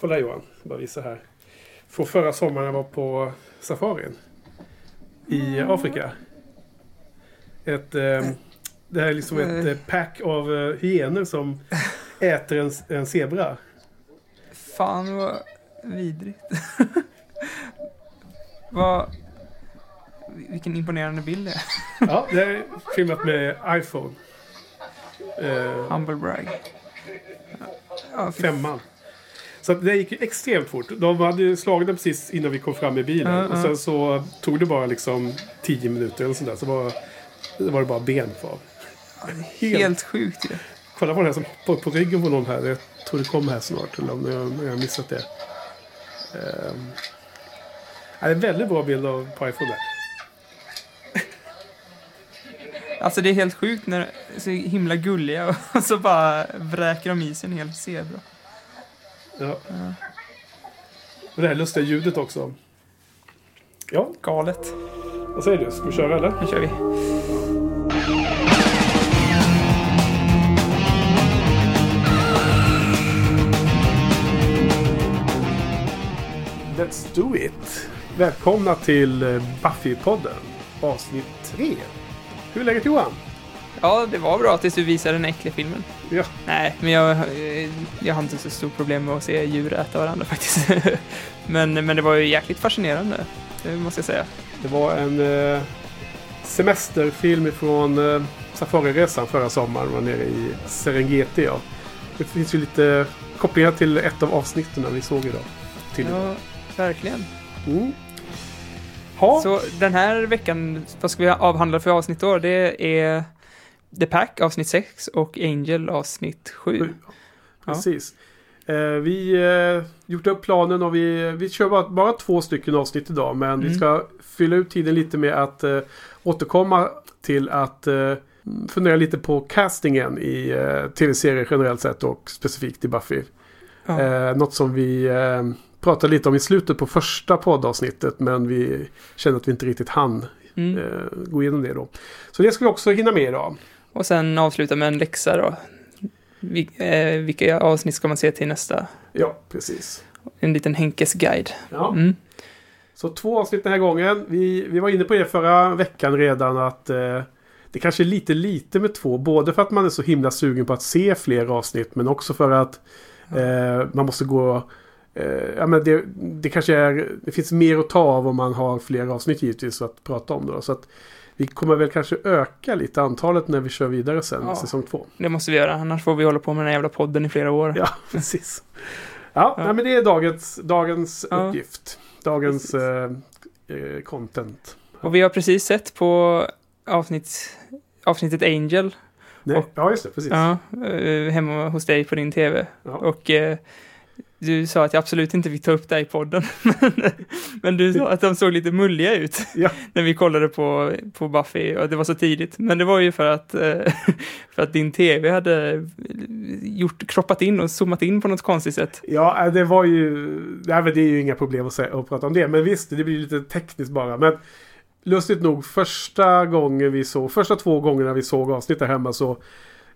Kolla Johan, bara visa här. Från förra sommaren jag var på safarin. I Afrika. Ett, eh, det här är liksom ett eh, pack av eh, hyenor som äter en, en zebra. Fan vad vidrigt. vad... Vilken imponerande bild det är. Ja, det är filmat med iPhone. Eh, Humble brag. Ja, femman. Så det gick ju extremt fort. De hade ju slagit den precis innan vi kom fram i bilen. Ja, Och ja. sen så tog det bara liksom 10 minuter eller sånt där. Så var, det var det bara ben kvar. Helt sjukt ju. Kolla på den här som hoppar på ryggen på någon här. Jag tror det kommer här snart. Eller om jag, jag har missat det. Um, det är en väldigt bra bild av på iPhone där. Alltså det är helt sjukt när de är så himla gulliga och så bara vräker de i sig en hel zebra. Ja. Och det här lustiga ljudet också. Ja, Galet. vad säger du? Ska vi köra eller? Nu kör vi. Let's do it! Välkomna till eh, Buffy-podden. Avsnitt 3. Hur är läget Johan? Ja, det var bra tills du visade den äckliga filmen. Ja, Nej, men jag, eh, jag har inte så stort problem med att se djur äta varandra faktiskt. men, men det var ju jäkligt fascinerande, det måste jag säga. det var en eh, semesterfilm från eh, Safariresan förra sommaren. Var nere i Serengeti. Ja. Det finns ju lite kopplingar till ett av avsnitten vi såg idag. Till Ja, verkligen. mm. Ha. Så den här veckan, vad ska vi avhandla för avsnitt då? Det är The Pack avsnitt 6 och Angel avsnitt 7. Sju. Precis. Eh, vi eh, gjort upp planen och vi, vi kör bara, bara två stycken avsnitt idag. Men vi Mm. ska fylla ut tiden lite med att eh, återkomma till att eh, fundera lite på castingen i eh, tv-serier generellt sett och specifikt i Buffy. Ja. Eh, något som vi eh, pratade lite om i slutet på första poddavsnittet men vi kände att vi inte riktigt hann Mm. eh, gå igenom det då. Så det ska vi också hinna med idag. Och sen avsluta med en läxa då. Vil, eh, vilka avsnitt ska man se till nästa? Ja, precis. En liten Henkes guide. Ja. Mm. Så två avsnitt den här gången. Vi, vi var inne på det förra veckan redan att eh, det kanske är lite lite med två. Både för att man är så himla sugen på att se fler avsnitt men också för att eh, man måste gå... Eh, ja, men det, det kanske är... Det finns mer att ta av om man har fler avsnitt givetvis att prata om. Då. Så att vi kommer väl kanske öka lite antalet när vi kör vidare sen, Ja. säsong två. Det måste vi göra, annars får vi hålla på med den här jävla podden i flera år. Ja, precis. Ja, Ja. Nej, men det är dagens, dagens Ja. uppgift. Dagens eh, eh, content. Och vi har precis sett på avsnitt, avsnittet Angel Nej, Och- ja, just det. Precis. ja, eh, hemma hos dig på din tv. Ja. Och eh, du sa att jag absolut inte fick ta upp det i podden. Men- Men du sa att de såg lite mulliga ut Ja. när vi kollade på, på Buffy och det var så tidigt. Men det var ju för att, eh, för att din tv hade gjort, kroppat in och zoomat in på något konstigt sätt. Ja, äh, det var ju... Nej, men det är ju inga problem att, säga, att prata om det. Men visst, det blir lite tekniskt bara. Men lustigt nog, första gången vi såg... Första två gångerna vi såg avsnitt där hemma så...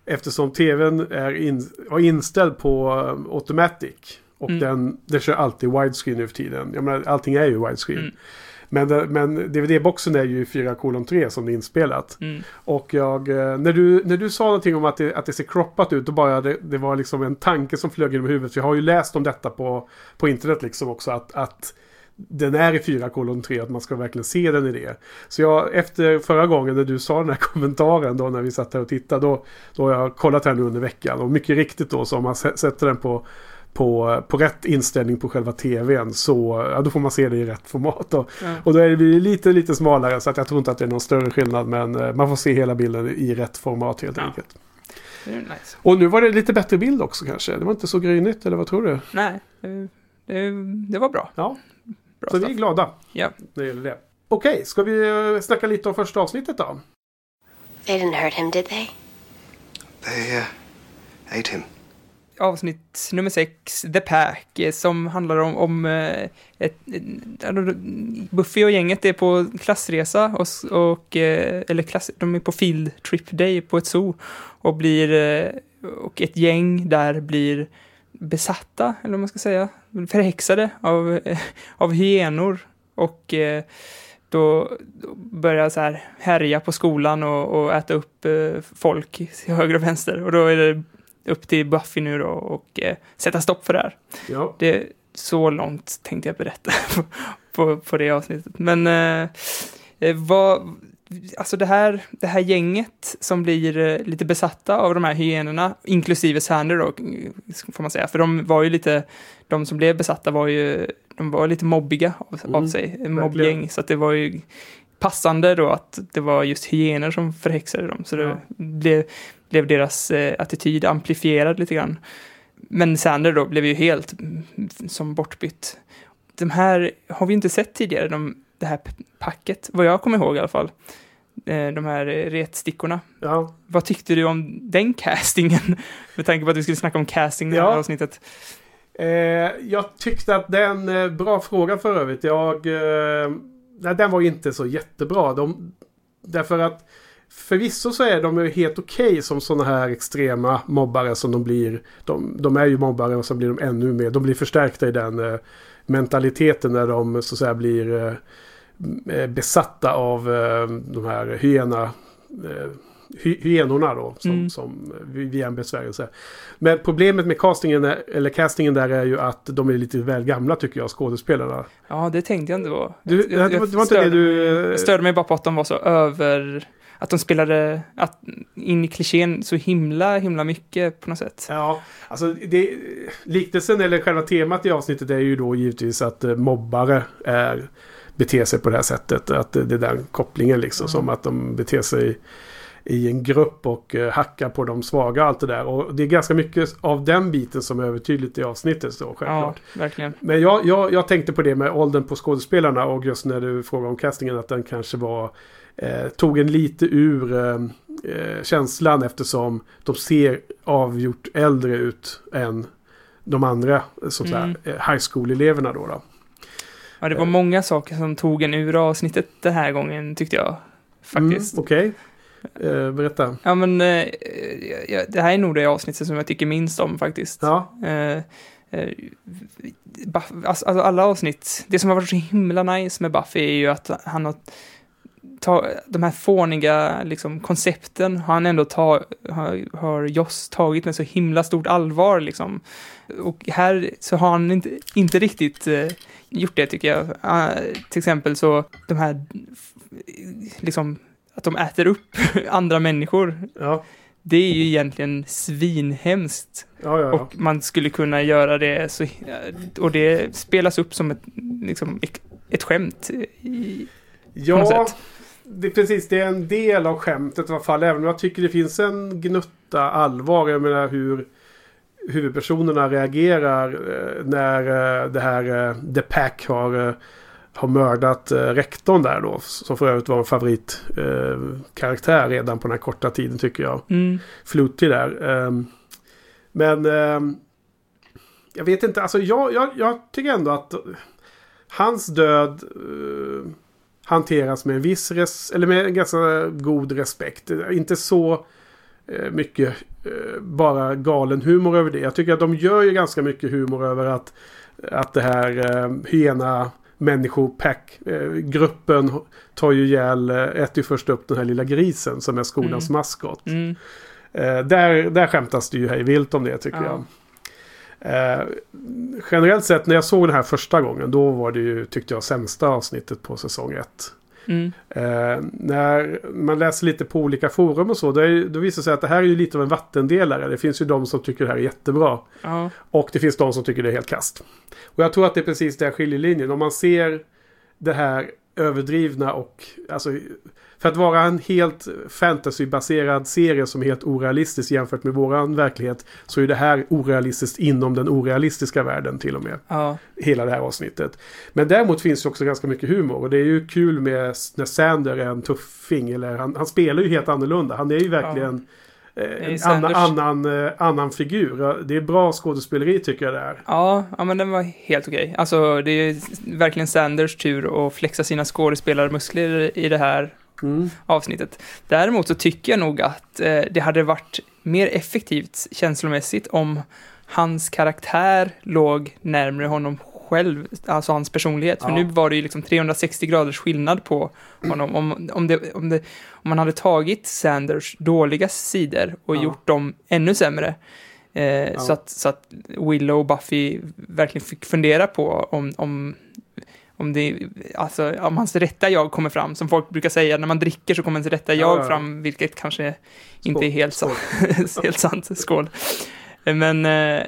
Eftersom tvn är in, var inställd på um, automatic. Och Mm. den, den kör alltid widescreen nu för tiden. Jag menar, allting är ju widescreen. Mm. Men, men DVD-boxen är ju 4 som det är inspelat. Mm. Och jag, eh, när, du, när du sa någonting om att det, att det ser croppat ut, då bara det, det var liksom en tanke som flög genom huvudet. För jag har ju läst om detta på, på internet liksom också. Att, att den är i 4 att man ska verkligen se den i det. Så jag, efter förra gången när du sa den här kommentaren då när vi satt här och tittade. Då, då har jag kollat här nu under veckan. Och mycket riktigt då så om man sä- sätter den på på, på rätt inställning på själva tvn så ja, då får man se det i rätt format. Då. Ja. Och då är det lite, lite smalare så att jag tror inte att det är någon större skillnad. Men eh, man får se hela bilden i rätt format helt Ja. enkelt. Nice. Och nu var det lite bättre bild också kanske. Det var inte så grynigt eller vad tror du? Nej, det, det, var bra. Ja, bra så vi är stuff. glada Ja. när det gäller det. Okej, ska vi eh, snacka lite om första avsnittet då? They didn't hurt him, did they? They uh, ate him avsnitt nummer sex, The Pack, eh, som handlar om, om eh, ett, ett, Buffy och gänget är på klassresa, och, och, eller klass, de är på field trip day på ett zoo och blir, och ett gäng där blir besatta, eller vad man ska säga, förhäxade av, av hyenor. Och då, börjar så här härja på skolan och, och äta upp folk till höger och vänster. Och då är det upp till Buffy nu då och eh, sätta stopp för det här. Ja. Det, så långt tänkte jag berätta på, på, på det avsnittet. Men eh, eh, vad, alltså det här, det här gänget som blir eh, lite besatta av de här hyenorna, inklusive Sander då, får man säga, för de var ju lite, de som blev besatta var ju, de var lite mobbiga av, Mm, av sig, mobbgäng, så att det var ju passande då att det var just hyenor som förhäxade dem, så det Ja. blev, blev deras eh, attityd amplifierad lite grann. Men Sander då blev ju helt mm, som bortbytt. De här har vi inte sett tidigare, de, det här packet, vad jag kommer ihåg i alla fall. Eh, De här eh, retstickorna. Ja. Vad tyckte du om den castingen? Med tanke på att vi skulle snacka om casting i det här Ja. avsnittet. Eh, jag tyckte att den, eh, bra fråga för övrigt. Jag, nej, den var inte så jättebra. De, därför att förvisso så är de ju helt okej som sådana här extrema mobbare som de blir. De, de är ju mobbare och så blir de ännu mer. De blir förstärkta i den eh, mentaliteten när de så att säga blir eh, eh, besatta av eh, de här hyena, eh, hy, hyenorna då. Som, Mm. som vi, vi är en besvärjelse. Men problemet med castingen, är, eller castingen där är ju att de är lite väl gamla tycker jag, skådespelarna. Ja, det tänkte jag inte på. Du, Jag- det, var, det var inte det störde du... mig- Jag störde mig bara på att de var så över... Att de spelade att, in i klichén så himla, himla mycket på något sätt. Ja, alltså det, liknelsen eller själva temat i avsnittet är ju då givetvis att eh, mobbare är, beter sig på det här sättet. Att det, det är den kopplingen liksom. Som att de beter sig i en grupp och eh, hackar på de svaga och allt det där. Och det är ganska mycket av den biten som är övertydligt i avsnittet så Ja, självklart. verkligen. Men jag, jag, jag tänkte på det med åldern på skådespelarna och just när du frågade om castingen att den kanske var eh, tog en lite ur eh, eh, känslan eftersom de ser avgjort äldre ut än de andra som Mm. mm. high school-eleverna då. då. Ja, det var många saker som tog en ur avsnittet den här gången, tyckte jag. Faktiskt. Mm, Okej, eh, berätta. Ja, men eh, ja, det här är nog det avsnittet som jag tycker minst om faktiskt. Ja, Eh, eh, Buff, alltså, alltså alla avsnitt, det som har varit så himla nice med Buffy är ju att han har ta, de här fåniga liksom, koncepten har han ändå ta, har, har Joss tagit med så himla stort allvar liksom. Och här så har han inte, inte riktigt eh, gjort det tycker jag. Ah, till exempel så de här liksom att de äter upp andra människor. ja, Det är ju egentligen svinhemskt. ja, ja. Och man skulle kunna göra det så, och det spelas upp som ett, liksom, ett, skämt i, ja det, precis. Det är en del av skämtet i alla fall. Även om jag tycker det finns en gnutta allvar. Jag menar hur huvudpersonerna reagerar eh, när eh, det här eh, The Pack har, har mördat eh, rektorn där då. Som för övrigt var en favoritkaraktär eh, karaktär redan på den här korta tiden tycker jag. Mm, Flutig där. Ehm, men ehm, jag vet inte, alltså jag, jag, jag tycker ändå att hans död eh, hanteras med en viss res, eller med en ganska god respekt. Inte så eh, mycket eh, bara galen humor över det. Jag tycker att de gör ju ganska mycket humor över att, att det här eh, hyena människopack eh, gruppen tar ju ihjäl, eh, äter ju först upp den här lilla grisen som är skolans Mm. maskot. mm, Eh, där, där skämtas det ju hej vilt om det tycker Ja. jag. Eh, generellt sett när jag såg den här första gången då var det ju, tyckte jag, sämsta avsnittet på säsong 1. Mm, Eh, när man läser lite på olika forum och så, då, är, då visar det sig att det här är ju lite av en vattendelare. Det finns ju de som tycker det här är jättebra. ja, Och det finns de som tycker det är helt kast. Och jag tror att det är precis den skiljelinjen. Om man ser det här överdrivna och alltså för att vara en helt fantasybaserad serie som är helt orealistisk jämfört med våran verklighet så är det här orealistiskt inom den orealistiska världen till och med. ja, Hela det här avsnittet. Men däremot finns det också ganska mycket humor och det är ju kul med när Sander är en tuffing eller han, han spelar ju helt annorlunda. Han är ju verkligen eh, Sanders- annan, annan, eh, annan figur. Det är bra skådespeleri tycker jag det är. ja, ja, men den var helt okej. Alltså, det är verkligen Sanders tur att flexa sina skådespelarmuskler i det här Mm. avsnittet. Däremot så tycker jag nog att eh, det hade varit mer effektivt känslomässigt om hans karaktär låg närmare honom själv, alltså hans personlighet. För Ja. nu var det ju liksom 360 graders skillnad på honom. Om, om, det, om, det, om man hade tagit Sanders dåliga sidor och Ja. gjort dem ännu sämre. Eh, så, att, så att Willow och Buffy verkligen fick fundera på om, om, om, det, alltså, om hans rätta jag kommer fram. Som folk brukar säga, när man dricker så kommer ens rätta Ja, jag ja. fram, vilket kanske Skål. inte är helt, så, helt sant. Skål. Men, eh,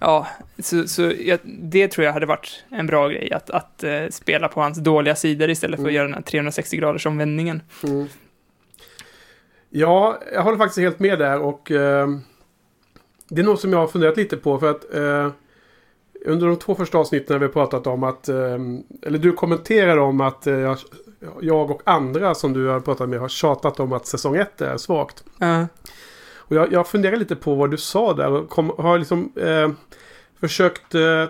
ja, så, så jag, det tror jag hade varit en bra grej, att, att eh, spela på hans dåliga sidor istället för att Mm. göra den här 360 graders omvändningen. Mm. Ja, jag håller faktiskt helt med där och eh, det är något som jag har funderat lite på för att eh, under de två första avsnitten har vi pratat om att, eller du kommenterar om att jag, och andra som du har pratat med har tjatat om att säsong 1 är svagt. Och jag, jag funderar lite på vad du sa där och kom, har liksom eh, försökt eh,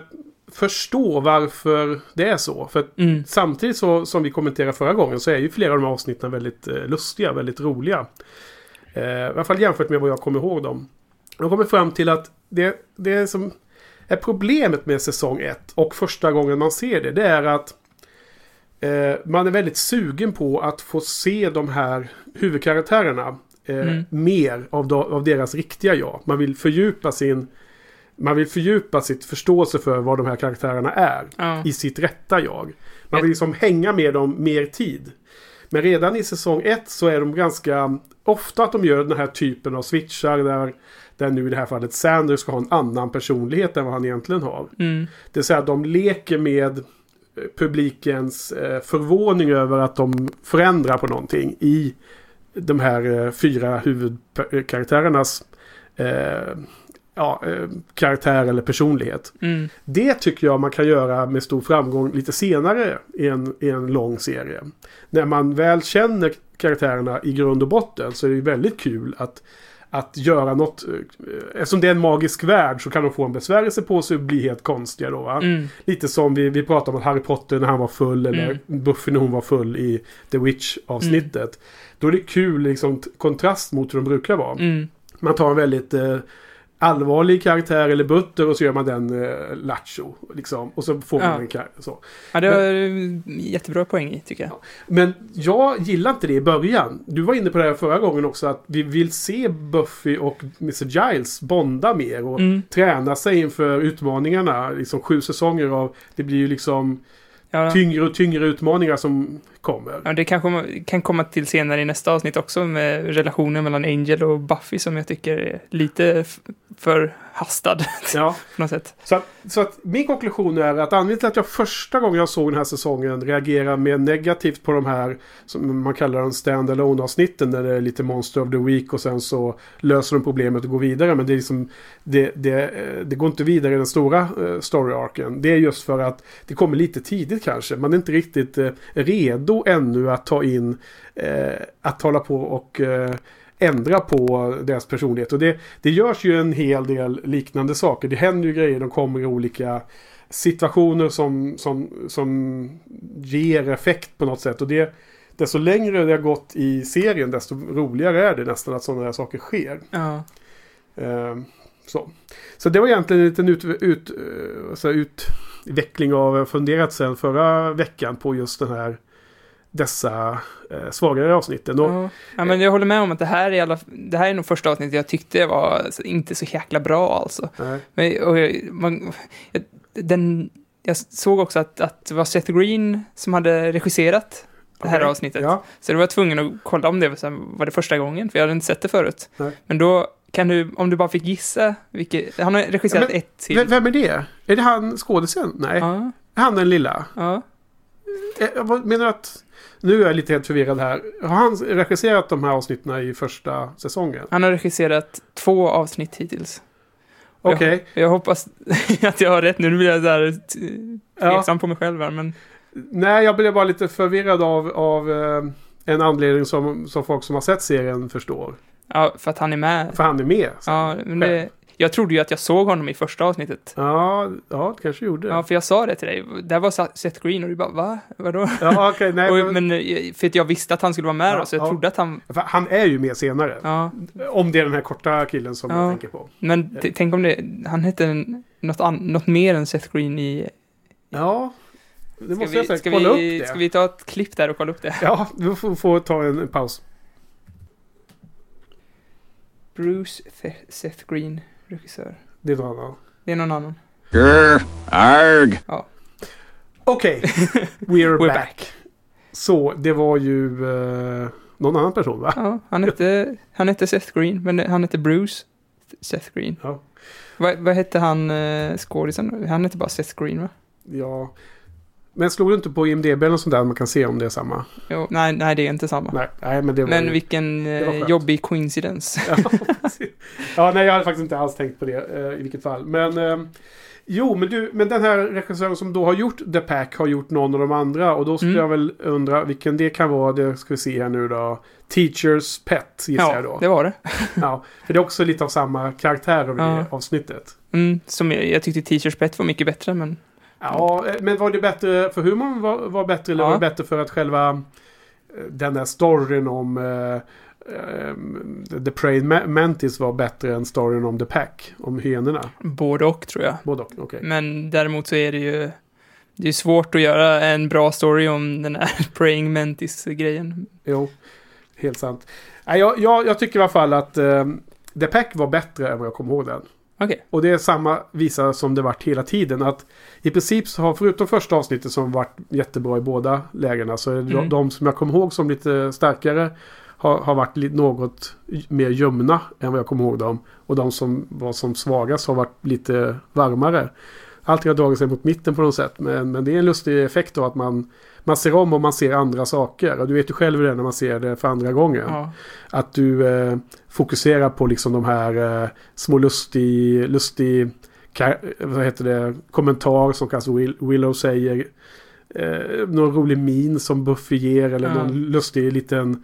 förstå varför det är så. För mm, Samtidigt så, som vi kommenterade förra gången så är ju flera av de här avsnitten väldigt eh, lustiga, väldigt roliga. Eh, I alla fall jämfört med vad jag kommer ihåg dem. Jag kommer fram till att det, det som är problemet med säsong 1 och första gången man ser det, det är att eh, man är väldigt sugen på att få se de här huvudkaraktärerna eh, Mm. mer av, de, av deras riktiga jag. Man vill fördjupa sin man vill fördjupa sitt förståelse för vad de här karaktärerna är ja, i sitt rätta jag. Man vill liksom hänga med dem mer tid. Men redan i säsong 1 så är de ganska ofta att de gör den här typen av switchar där, där nu i det här fallet Sanders ska ha en annan personlighet än vad han egentligen har. mm, Det vill säga att de leker med eh, publikens eh, förvåning över att de förändrar på någonting i de här eh, fyra huvudkaraktärernas eh, ja, eh, karaktär eller personlighet. mm, Det tycker jag man kan göra med stor framgång lite senare i en, i en lång serie. När man väl känner karaktärerna i grund och botten så är det väldigt kul att, att göra något. eh, Eftersom det är en magisk värld så kan de få en besvärjelse på sig och bli helt konstiga då. Mm, Lite som vi, vi pratade om Harry Potter när han var full eller Mm. Buffy när hon var full i The Witch-avsnittet. Då är det kul liksom kontrast mot hur de brukar vara. mm. Man tar en väldigt eh, allvarlig karaktär eller butter och så gör man den eh, lattjo. Liksom, och så får man Ja. en karaktär. Så. Ja, det var en jättebra poäng i, tycker jag. Men jag gillar inte det i början. Du var inne på det här förra gången också. Att vi vill se Buffy och Mr. Giles bonda mer. Och Mm. träna sig inför utmaningarna. Liksom sju säsonger av... Det blir ju liksom Ja, tyngre och tyngre utmaningar som kommer. ja, det kanske kan komma till senare i nästa avsnitt också med relationen mellan Angel och Buffy som jag tycker är lite för hastad Ja. på något sätt. Så att, så att min konklusion är att anledningen till att jag första gången jag såg den här säsongen reagerar mer negativt på de här som man kallar de stand-alone avsnitten där det är lite Monster of the Week och sen så löser de problemet och går vidare. Men det är liksom det, det, eh, det går inte vidare i den stora eh, story-arken. Det är just för att det kommer lite tidigt kanske. Man är inte riktigt eh, redo ännu att ta in eh, att hålla på och eh, ändra på deras personlighet. Och det, det görs ju en hel del liknande saker. Det händer ju grejer. De kommer i olika situationer som, som, som ger effekt på något sätt. Och det, desto längre det har gått i serien desto roligare är det nästan att sådana här saker sker. Ja. Ehm, så. så det var egentligen en liten ut, ut, eh, så här utveckling av funderat sedan förra veckan på just den här dessa eh, svagare avsnitten. Och, Ja. ja, men jag håller med om att det här är, alla, det här är nog första avsnittet jag tyckte var inte så jäkla bra alltså. nej, Men, och, man, den, jag såg också att, att det var Seth Green som hade regisserat det här okej. avsnittet. Ja, Så då var jag tvungen att kolla om det var, det första gången, för jag hade inte sett det förut. Nej. Men då kan du, om du bara fick gissa, vilket, han har regisserat Ja, men ett till. vem är det? Är det han skådisen? Nej. Ja, Han den lilla? ja. Eh, menar att... Nu är jag lite helt förvirrad här. Har han regisserat de här avsnitten i första säsongen? Han har regisserat två avsnitt hittills. Okej. Jag, jag hoppas att jag har rätt nu, nu blir jag där Ja. tveksam på mig själv här, men Nej, jag blev bara lite förvirrad av, av eh, en anledning som, som folk som har sett serien förstår. ja, för att han är med. För han är med. Ja, men det, Jag trodde ju att jag såg honom i första avsnittet. Ja, ja det kanske gjorde. Ja, för jag sa det till dig. Där var Seth Green och du bara, va? Vadå? Ja, okej, nej. och, men, men, eh, för att jag visste att han skulle vara med Ja, då, så jag ja. trodde att han... han är ju med senare. Ja, Om det är den här korta killen som Ja. jag tänker på. men tänk om det... Han hette något, an, något mer än Seth Green i... Ja, det Ska måste vi, jag säkert kolla vi, upp det. ska vi ta ett klipp där och kolla upp det? Ja, vi får, får ta en, en paus. Bruce Seth Green, regissör. Det är någon annan. Det är någon annan. Grr, arg. Okej, we're, We're back. back. Så, det var ju eh, någon annan person va? Ja, han hette, han hette Seth Green, men han hette Bruce Seth Green. Ja. Vad, vad hette han uh, skådisen? Han hette bara Seth Green va? Ja. Men slog du inte på IMDB eller sånt där man kan se om det är samma? Jo, nej, nej, det är inte samma. Nej, nej men det var men ju... vilken var eh, jobbig coincidence. Ja, ja, nej jag hade faktiskt inte alls tänkt på det eh, i vilket fall. Men eh, jo, men, du, men den här regissören som då har gjort The Pack har gjort någon av de andra. Och då skulle Mm. jag väl undra vilken det kan vara. Det ska vi se här nu då. Teachers Pet gissar jag Ja, då. det var det. Ja, för det är också lite av samma karaktär över Ja. det avsnittet. Mm, som jag, jag tyckte Teachers Pet var mycket bättre, men Ja, eh, men var det bättre för humorn var, var bättre eller Ja. var det bättre för att själva eh, den där storyn om eh, eh, The Praying Ma- Mantis var bättre än storyn om The Pack, om hyenorna? både och tror jag. Både och, okej. Men däremot så är det ju det är svårt att göra en bra story om den här Praying Mantis-grejen. Jo, helt sant. Jag, jag, jag tycker i alla fall att eh, The Pack var bättre än vad jag kommer ihåg den. Okej. Och det är samma visa som det varit hela tiden. Att i princip så har, förutom första avsnittet som varit jättebra i båda lägena, så är det de, Mm. de som jag kommer ihåg som lite starkare har, har varit lite, något mer ljumna än vad jag kommer ihåg dem. Och de som var som svagast har varit lite varmare. Allting har dragit sig mot mitten på något sätt. Men, men det är en lustig effekt då att man, man ser om och man ser andra saker. Och du vet ju själv hur det är när man ser det för andra gången. Ja. Att du eh, fokuserar på liksom de här eh, små lustig, lustig vad heter det, kommentar som kanske Will, Willow säger. Eh, någon rolig min som Buffy ger eller Ja. någon lustig liten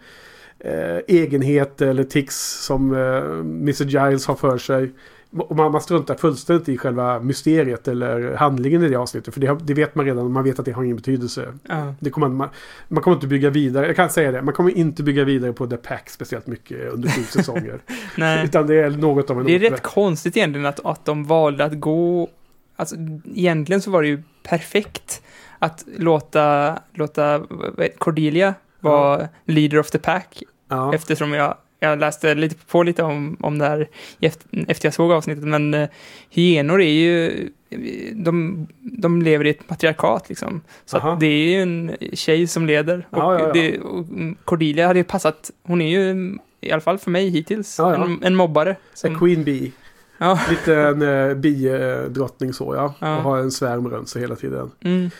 eh, egenhet eller tics som eh, Mr. Giles har för sig. Och man, man struntar fullständigt i själva mysteriet eller handlingen i det avsnittet. För det, det vet man redan, man vet att det har ingen betydelse. Ja. Det kommer, man, man kommer inte bygga vidare, jag kan säga det, man kommer inte bygga vidare på The Pack speciellt mycket under sju säsonger. Nej. Utan det är något av en Det är rätt konstigt egentligen att, att de valde att gå... Alltså, egentligen så var det ju perfekt att låta, låta Cordelia vara leader of the pack. ja. Eftersom jag, jag läste lite på lite om, om det här efter, jag såg avsnittet. Men uh, hyenor är ju... De, de lever i ett patriarkat liksom. Så det är ju en tjej som leder. Och, Ja, ja, ja. Det, och Cordelia hade ju passat... Hon är ju, i alla fall för mig hittills. En, en mobbare. Som, Queen Bee. ja, Lite en uh, bi-drottning så ja. Ja. Och har en svärm runt sig hela tiden. mm,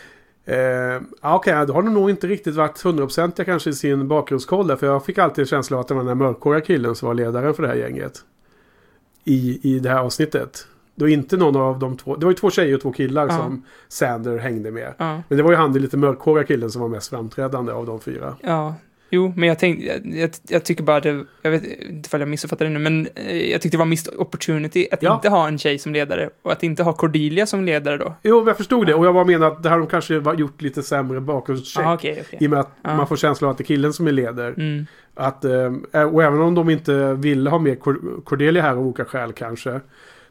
Eh, ja, Okej, då har de nog inte riktigt varit hundraprocentiga kanske i sin bakgrundskoll där. För jag fick alltid en känsla av att det var den här mörkhåriga killen som var ledaren för det här gänget. I, I det här avsnittet. Det var inte någon av de två. Det var ju två tjejer och två killar Ja. som Sander hängde med. ja, Men det var ju han, den lite mörkhåriga killen som var mest framträdande av de fyra. ja. Jo, men jag tänkte, jag, jag, tycker bara det, jag vet inte om jag missuppfattar det nu, men eh, jag tyckte det var missed opportunity att Ja. inte ha en tjej som ledare och att inte ha Cordelia som ledare då. Jo, jag förstod det. Och jag bara menar att det här de kanske var- gjort lite sämre bakgrundscheck. Ja, okej, okej. I och med att Ja. man får känslan av att det är killen som är ledare. Mm. Att, eh, och även om de inte ville ha med Cor- Cordelia här av olika skäl kanske.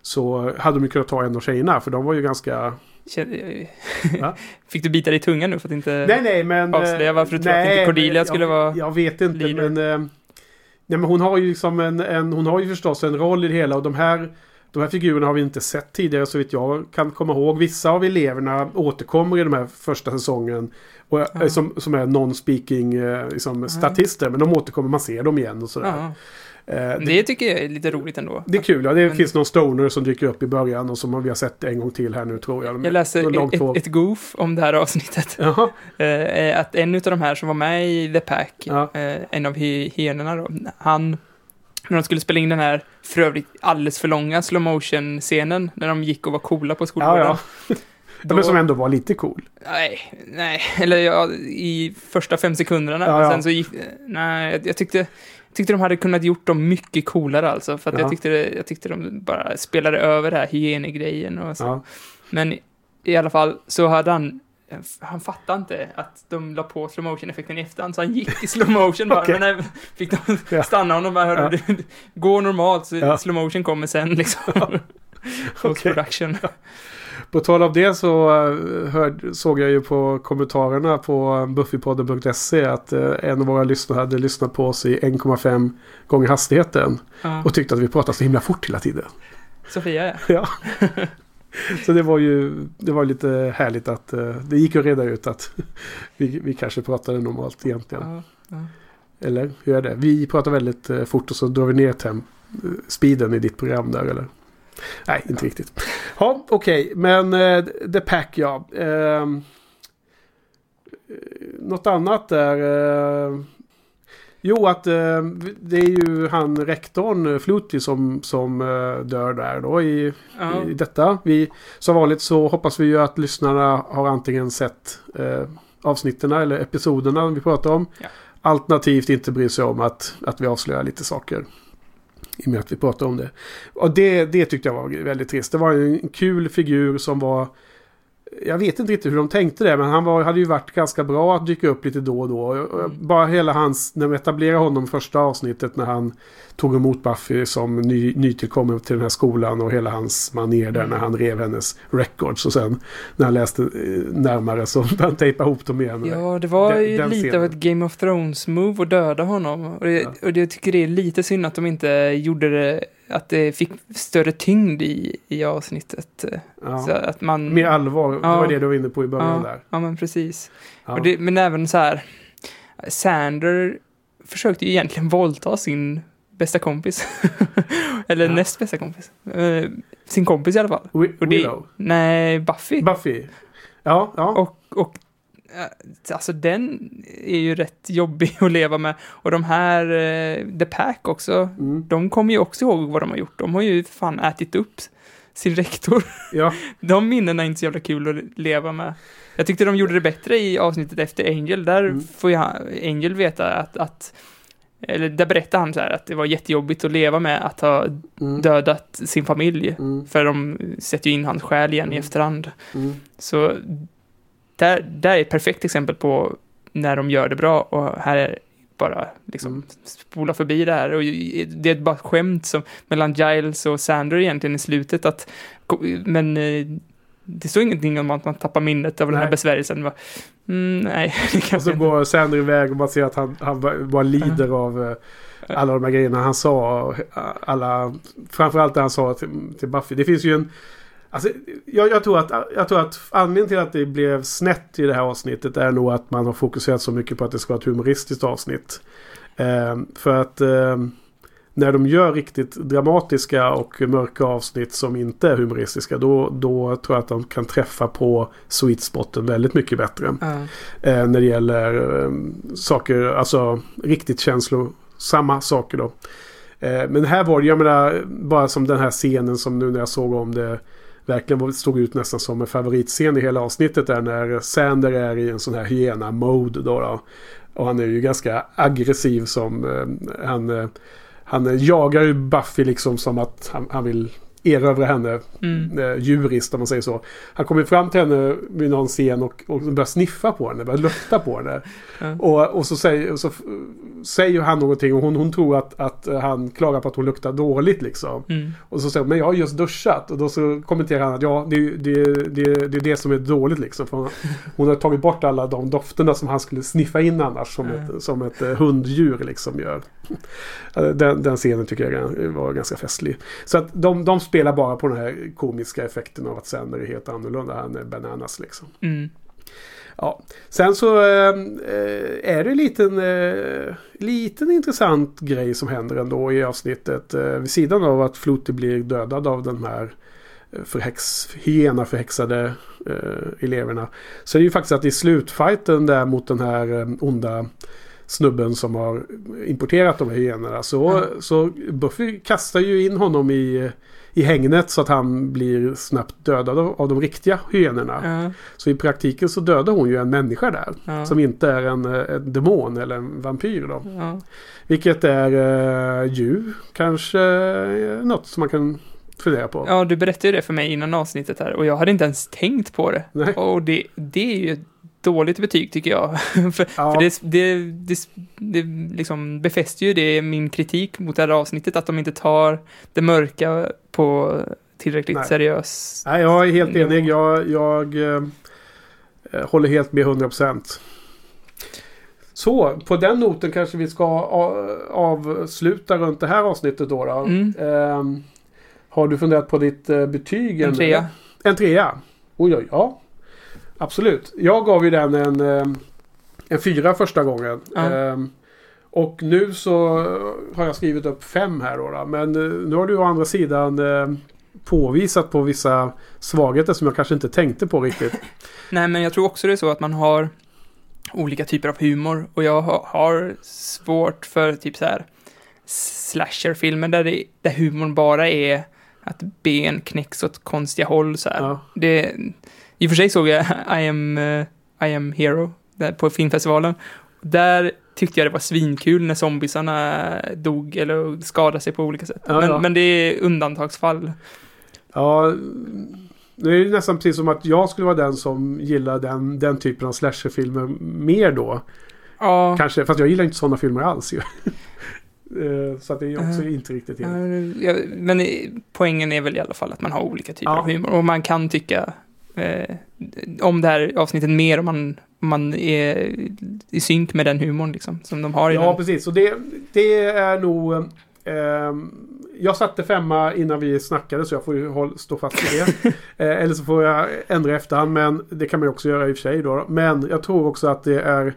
Så hade de ju kunnat ta en av tjejerna. För de var ju ganska... Fick du bita dig i tungan nu för att inte... nej, nej, men... eh, avslöja varför du tror att inte Cordelia skulle jag, vara Jag vet inte, leader. men... Eh, nej, men hon har ju liksom en, en... Hon har ju förstås en roll i det hela. Och de här... De här figurerna har vi inte sett tidigare så vitt jag kan komma ihåg. Vissa av eleverna återkommer i den här första säsongen. Och, eh, Ja. som, som är non-speaking eh, liksom, statister. Men de återkommer, man ser dem igen och sådär. Ja. Eh, Det tycker jag är lite roligt ändå. Det är kul, ja. Det Men- finns någon stoner som dyker upp i början och som vi har sett en gång till här nu tror jag. Jag långt ett, ett, goof om det här avsnittet. Jaha, Eh, att en av de här som var med i The Pack, Ja. eh, en av hy- hyenorna då, han, när de skulle spela in den här, för övrigt alldeles för långa slow motion scenen när de gick och var coola på skolgården. ja. Ja, Men som ändå var lite cool. Nej, nej, eller ja, i första fem sekunderna. Ja, ja. Sen så gick, nej, jag, jag tyckte, tyckte de hade kunnat gjort dem mycket coolare alltså. För att Ja. jag, tyckte, jag tyckte de bara spelade över det här hygienegrejen och så. Ja. Men i alla fall så hade han, han fattade inte att de la på slow motion effekten i efterhand, så han gick i slow motion bara. Okej. Men fick de Ja. stanna honom bara, hörde du, gå normalt så Ja. slow motion kommer sen liksom. Post production. På tal om det så eh, hörd, såg jag ju på kommentarerna på Buffypodden.se att eh, en av våra lyssnare hade lyssnat på oss i 1,5 gånger hastigheten. Ja. Och tyckte att vi pratade så himla fort hela tiden. Sofia ja. Ja. Så det var ju det var lite härligt att eh, det gick att reda ut att vi, vi kanske pratade normalt egentligen. ja. ja. Eller hur är det? Vi pratar väldigt fort och så drar vi ner tem- speeden i ditt program där eller? Nej, inte riktigt. Ja, okej. Men eh, The Pack ja. Eh, något annat där. Eh, jo, att det är ju han rektorn Fluty som, som dör där då i, Ja. i detta. Vi, som vanligt så hoppas vi ju att lyssnarna har antingen sett avsnitten eller episoderna vi pratar om. Ja. Alternativt inte bryr sig om att, att vi avslöjar lite saker. I och med att vi pratar om det. Och det, det tyckte jag var väldigt trist. Det var en kul figur som var... Jag vet inte riktigt hur de tänkte det, men han var, hade ju varit ganska bra att dyka upp lite då och då. Mm. Bara hela hans, när vi etablerade honom första avsnittet när han tog emot Buffy som ny, nytillkommen till den här skolan och hela hans manér där Mm. när han rev hennes records. Och sen när han läste eh, närmare så började han tejpa ihop dem igen. Ja, det var Den- ju den lite scenen. av ett Game of Thrones-move att döda honom. Och, det, Ja. och det jag tycker det är lite synd att de inte gjorde det, att det fick större tyngd i, i avsnittet. Ja. Så att man... Mer allvar, det Ja. var det du var inne på i början ja, där. ja, men precis. Ja. Det, men även så här, Sander försökte ju egentligen våldta sin bästa kompis. Eller Ja. näst bästa kompis. Eh, sin kompis i alla fall. Wi- Och det, Willow. nej, Buffy. Buffy. Ja, ja. Och, och alltså den är ju rätt jobbig att leva med. Och de här, eh, The Pack också, Mm. de kommer ju också ihåg vad de har gjort. De har ju fan ätit upp sin rektor. ja. De minnena är inte så jävla kul att leva med. Jag tyckte de gjorde det bättre i avsnittet efter Angel. Där Mm. får jag, Angel veta att, att eller där berättar han så här att det var jättejobbigt att leva med att ha Mm. dödat sin familj. Mm. För de sätter ju in hans själ igen i Mm. efterhand. Mm. Så där, där är ett perfekt exempel på när de gör det bra och här är bara liksom Mm. spola förbi det här. Och det är bara ett skämt som, mellan Giles och Sander egentligen i slutet att, men eh, det står ingenting om att man tappar minnet av den här Nej. besvärjelsen. Mm, nej, Och så går Sander iväg och man ser att han, han bara- lider av eh, alla de här grejerna han sa. och Alla, framförallt det han sa till, till Buffy. Det finns ju en... Alltså, jag, jag, tror att, jag tror att anledningen till att det blev snett i det här avsnittet är nog att man har fokuserat så mycket på att det ska vara ett humoristiskt avsnitt. Eh, för att eh, när de gör riktigt dramatiska och mörka avsnitt som inte är humoristiska då, då tror jag att de kan träffa på sweet spoten väldigt mycket bättre. Ja. Eh, när det gäller eh, saker, alltså riktigt känslosamma saker då. Eh, men här var det, jag menar, bara som den här scenen som nu när jag såg om det verkligen stod ut nästan som en favoritscen i hela avsnittet där när Sander är i en sån här hyena-mode då, då. Och han är ju ganska aggressiv som eh, han, eh, han jagar ju Buffy liksom som att han, han vill erövra henne Mm. eh, djuriskt om man säger så. Han kommer fram till henne vid någon scen och, och börjar sniffa på henne, börjar lukta på henne. Ja. Och, och så, säger, så säger han någonting och hon, hon tror att, att han klagar på att hon luktar dåligt liksom. Mm. Och så säger hon, men jag har just duschat. Och då så kommenterar han att ja, det, är- det, det, det är det som är dåligt liksom. För hon, hon har tagit bort alla de dofterna som han skulle sniffa in annars som, ett, som ett eh, hunddjur liksom gör. Den, den scenen tycker jag var ganska festlig. Så att de, de spelar bara på den här komiska effekten av att Sander är helt annorlunda. Han är bananas liksom. Mm. Ja. Sen så eh, är det en liten, eh, liten intressant grej som händer ändå i avsnittet. Eh, vid sidan av att Fluty blir dödad av den här förhäx, hyena-förhäxade eleverna. Så är det ju faktiskt att i slutfighten där mot den här onda snubben som har importerat de här hyenorna. Så, så Buffy kastar ju in honom i, i hängnet så att han blir snabbt dödad av, av de riktiga hyenorna. Ja, Så i praktiken så dödar hon ju en människa där. Ja. Som inte är en, en demon eller en vampyr då. Vilket är eh, ju kanske eh, något som man kan fundera på. ja, du berättade ju det för mig innan avsnittet här och jag hade inte ens tänkt på det. Nej. Och det, det är ju dåligt betyg tycker jag. för Ja. för det, det, det, det liksom befäster ju det min kritik mot det här avsnittet, att de inte tar det mörka på tillräckligt Nej. seriöst. Nej, jag är helt enig. Jag, jag eh, håller helt med 100%. Så, på den noten kanske vi ska avsluta runt det här avsnittet då. då. Mm. Ehm, har du funderat på ditt eh, betyg? En trea. En trea? Oj, oj, ja. Absolut. Jag gav ju den en, eh, en fyra första gången. Ja. Ehm, och nu så har jag skrivit upp fem här då. då. Men eh, nu har du å andra sidan eh, påvisat på vissa svagheter som jag kanske inte tänkte på riktigt. Nej, men jag tror också det är så att man har olika typer av humor och jag har, har svårt för typ så här slasherfilmer där, det, där humorn bara är att ben knäcks åt konstiga håll så här. Ja. Det, I och för sig såg jag I am, eh, I am Hero där på filmfestivalen. Där tyckte jag det var svinkul när zombisarna dog eller skadade sig på olika sätt. Ja, men, ja. men det är undantagsfall. Ja, det är ju nästan precis som att jag skulle vara den som gillar den, den typen av slasherfilmer mer då. Ja, Kanske, fast jag gillar inte sådana filmer alls ju. Eh, Så att det är också Ja. inte riktigt helt. Ja, ja, men poängen är väl i alla fall att man har olika typer av humor. Och man kan tycka eh, om det här avsnittet mer om man, om man är i synk med den humorn liksom, som de har i Ja, den. precis. Och det, det är nog... ehm, jag satte femma innan vi snackade så jag får ju håll, stå fast vid det. eh, eller så får jag ändra i efterhand. Men det kan man ju också göra i och för sig då. Men jag tror också att det är...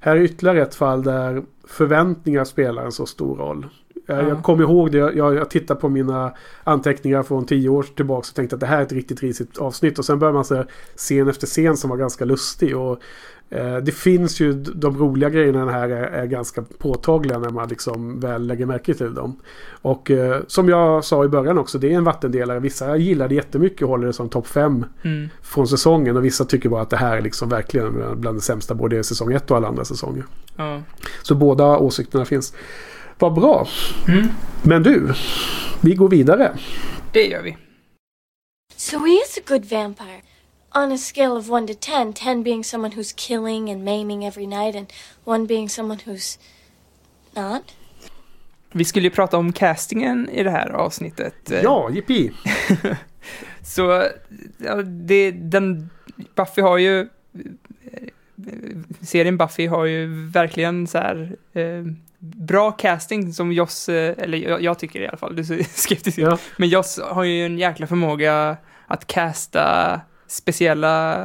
Här är ytterligare ett fall där förväntningar spelar en så stor roll. Eh, Ja. Jag kommer ihåg det. Jag, jag tittar på mina anteckningar från tio år tillbaka och tänkte att det här är ett riktigt risigt avsnitt. Och sen börjar man se scen efter scen som var ganska lustig. Och Eh, det finns ju de roliga grejerna här är, är ganska påtagliga när man liksom väl lägger märke till dem. Och eh, som jag sa i början också, det är en vattendelare. Vissa gillar det jättemycket och håller det som topp 5 Mm. från säsongen. Och vissa tycker bara att det här är liksom verkligen bland det sämsta både i säsong 1 och alla andra säsonger. Ja. Så båda åsikterna finns. Vad bra. Mm. Men du, vi går vidare. Det gör vi. So he is a good vampire. On a scale of 1 to 10, 10 being someone who's killing and maiming every night, and 1 being someone who's not. Vi skulle ju prata om castingen i det här avsnittet. Eh, Ja, jippi. Så, ja, det, den, Buffy har ju, serien Buffy har ju verkligen så här, eh, bra casting som Joss, eh, eller jag, jag tycker i alla fall, du är skeptisk. Ja. Men Joss har ju en jäkla förmåga att casta speciella,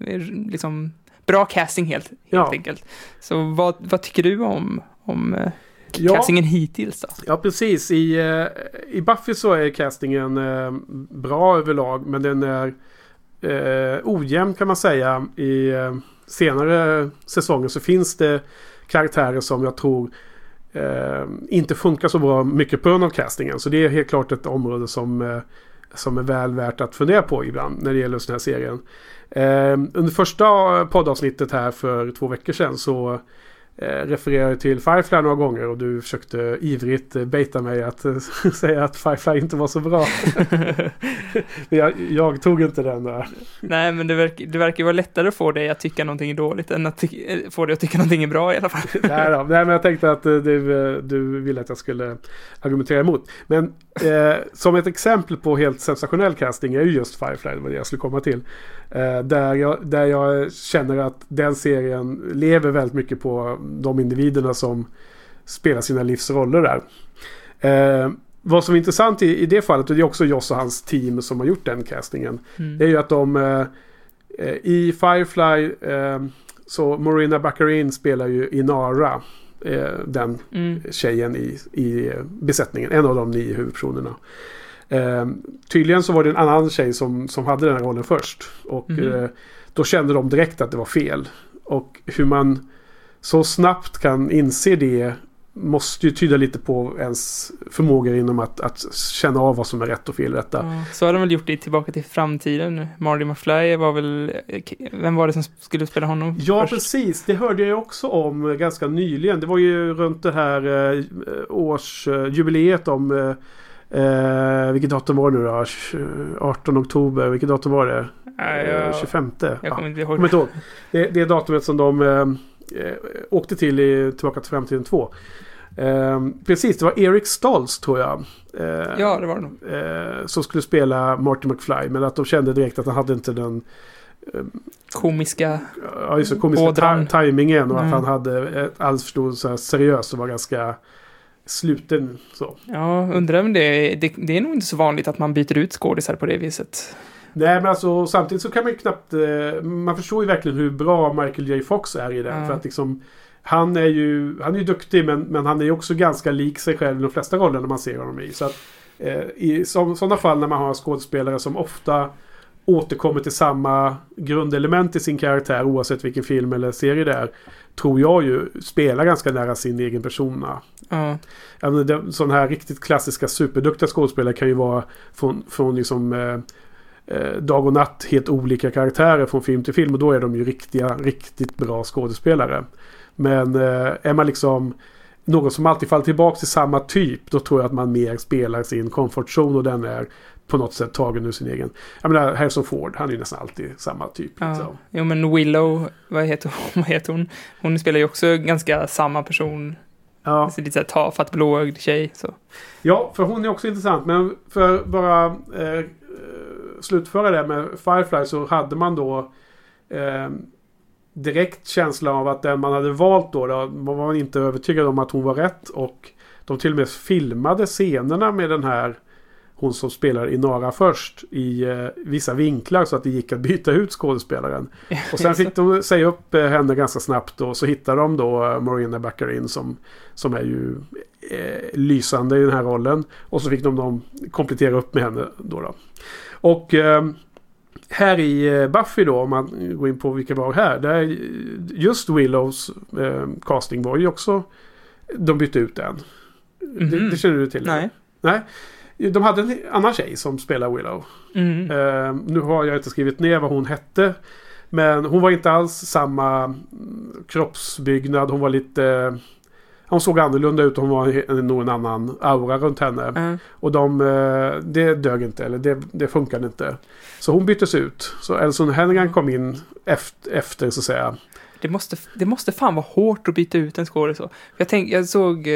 eh, liksom, bra casting helt, helt Ja. enkelt. Så vad, vad tycker du om, om eh, Ja. castingen hittills då? Ja, precis. I, I Buffy så är castingen bra överlag. Men den är eh, ojämn kan man säga. I senare säsonger så finns det karaktärer som jag tror eh, inte funkar så bra mycket på grund av castingen. Så det är helt klart ett område som, eh, som är väl värt att fundera på ibland när det gäller just den här serien. Eh, under första poddavsnittet här för två veckor sedan så eh, refererade jag till Firefly några gånger och du försökte ivrigt eh, baita mig att eh, säga att Firefly inte var så bra. Jag, jag tog inte den där. Nej, men det, verk, det verkar vara lättare att få dig att tycka någonting är dåligt än att få dig att tycka någonting är bra i alla fall. Nej, då. Nej, men jag tänkte att du, du ville att jag skulle argumentera emot. Men eh, som ett exempel på helt sensationell casting är ju just Firefly, det var det jag skulle komma till. Eh, där, jag, där jag känner att den serien lever väldigt mycket på de individerna som spelar sina livsroller där. Eh, vad som är intressant i, i det fallet, och det är också Joss och hans team som har gjort den castingen. Mm. Det är ju att de eh, eh, i Firefly eh, så Marina Baccarin spelar ju Inara. Eh, den Mm. tjejen i, i besättningen. En av de nio huvudpersonerna. Eh, tydligen så var det en annan tjej som, som hade den här rollen först. Och Mhm. eh, då kände de direkt att det var fel. Och hur man så snabbt kan inse det måste ju tyda lite på ens förmåga inom att, att känna av vad som är rätt och fel i detta. Ja, så har de väl gjort det Tillbaka till framtiden. Marty McFly var väl... Vem var det som skulle spela honom Ja, först? precis. Det hörde jag också om eh, ganska nyligen. Det var ju runt det här eh, årsjubileet om... Eh, eh, vilket datum var det nu då? 18 oktober. Vilket datum var det? Eh, jag, 25? jag Ja. kommer inte Jag ihåg. kommer inte ihåg. Det, det är datumet som de eh, eh, åkte till i Tillbaka till framtiden 2. Eh, precis, det var Eric Stoltz tror jag. Eh, Ja, det var det eh, som skulle spela Marty McFly. Men att de kände direkt att han hade inte den Komiska... ja, just det, komiska ta- tajmingen. Och att Mm. han hade ett alldeles för stor så här, seriös och var ganska sluten. Så. Ja, undrar om det, det... Det är nog inte så vanligt att man byter ut skådisar på det viset. Nej men alltså samtidigt så kan man ju knappt... Eh, man förstår ju verkligen hur bra Michael J Fox är i den. Ja. För att liksom... Han är ju, han är ju duktig men, men han är ju också ganska lik sig själv i de flesta rollerna man ser honom i. Så att, eh, I så, sådana fall när man har skådespelare som ofta återkommer till samma grundelement i sin karaktär oavsett vilken film eller serie det är. Tror jag ju spelar ganska nära sin egen persona. Det- Sådana här riktigt klassiska superduktiga skådespelare kan ju vara från, från liksom eh, eh, dag och natt helt olika karaktärer från film till film och då är de ju riktiga, riktigt bra skådespelare. Men eh, är man liksom någon som alltid faller tillbaka till samma typ då tror jag att man mer spelar sin comfort zone och den är på något sätt tagen ur sin egen. Jag menar Harrison Ford, han är ju nästan alltid samma typ. ja. Liksom. Jo, men Willow, vad heter, hon? vad heter hon? Hon spelar ju också ganska samma person. Ja. Alltså, lite såhär tafatt blåögd tjej. Så. Ja, för hon är också intressant. Men för bara eh, slutföra det med Firefly så hade man då eh, direkt känsla av att den man hade valt då, då var man inte övertygad om att hon var rätt. Och de till och med filmade scenerna med den här hon som spelar Inara först i eh, vissa vinklar så att det gick att byta ut skådespelaren. Och sen fick de säga upp eh, henne ganska snabbt och så hittade de då eh, Marina Baccarin som, som är ju eh, lysande i den här rollen. Och så fick de, de komplettera upp med henne då. då. Och eh, här i eh, Buffy då, om man går in på vilka var här. Där just Willows eh, casting var ju också... De bytte ut den. Det, Mhm. det känner du till? Nej. Nej. De hade en annan tjej som spelar Willow. Mm. Eh, nu har jag inte skrivit ner vad hon hette. Men hon var inte alls samma mm, kroppsbyggnad. Hon var lite... Hon såg annorlunda ut hon var nog en annan aura runt henne. Ja. Och de, eh, det dög inte, eller det, det funkade inte. Så hon byttes ut. Så Elson Hennigan kom in efter, efter så att säga. Det måste, det måste fan vara hårt att byta ut en skådis så. Jag, tänk, jag såg, eh,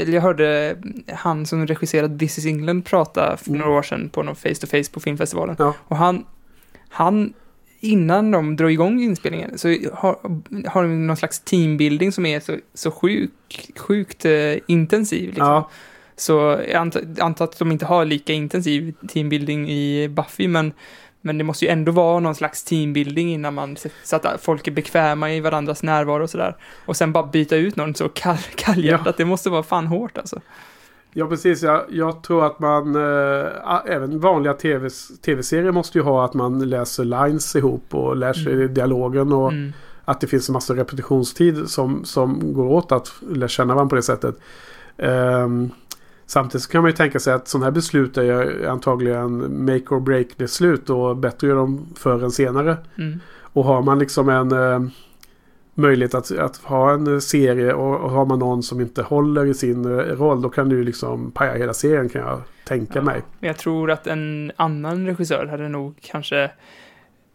eller jag hörde han som regisserade This is England prata för Mm. några år sedan på någon face to face på filmfestivalen. Ja. Och han, han, innan de drar igång inspelningen så har, har de någon slags teambuilding som är så, så sjuk, sjukt eh, intensiv. Liksom. Ja, Så jag antar, antar att de inte har lika intensiv teambuilding i Buffy, men, men det måste ju ändå vara någon slags teambuilding innan man, så att folk är bekväma i varandras närvaro och sådär. Och sen bara byta ut någon så kall, kallhjärtat, Ja. det måste vara fan hårt alltså. ja precis. Jag, jag tror att man... A- även vanliga TV, tv-serier måste ju ha att man läser lines ihop och lär sig Mm. dialogen. Och Mm. att det finns en massa repetitionstid som, som går åt att lära känna varandra på det sättet. Ehm, samtidigt så kan man ju tänka sig att sådana här beslut är ju antagligen make or break beslut och bättre gör de förr än senare. Mm. Och har man liksom en eh, möjlighet att, att ha en serie och, och har man någon som inte håller i sin eh, roll då kan du liksom paja hela serien kan jag tänka Ja. mig. Men jag tror att en annan regissör hade nog kanske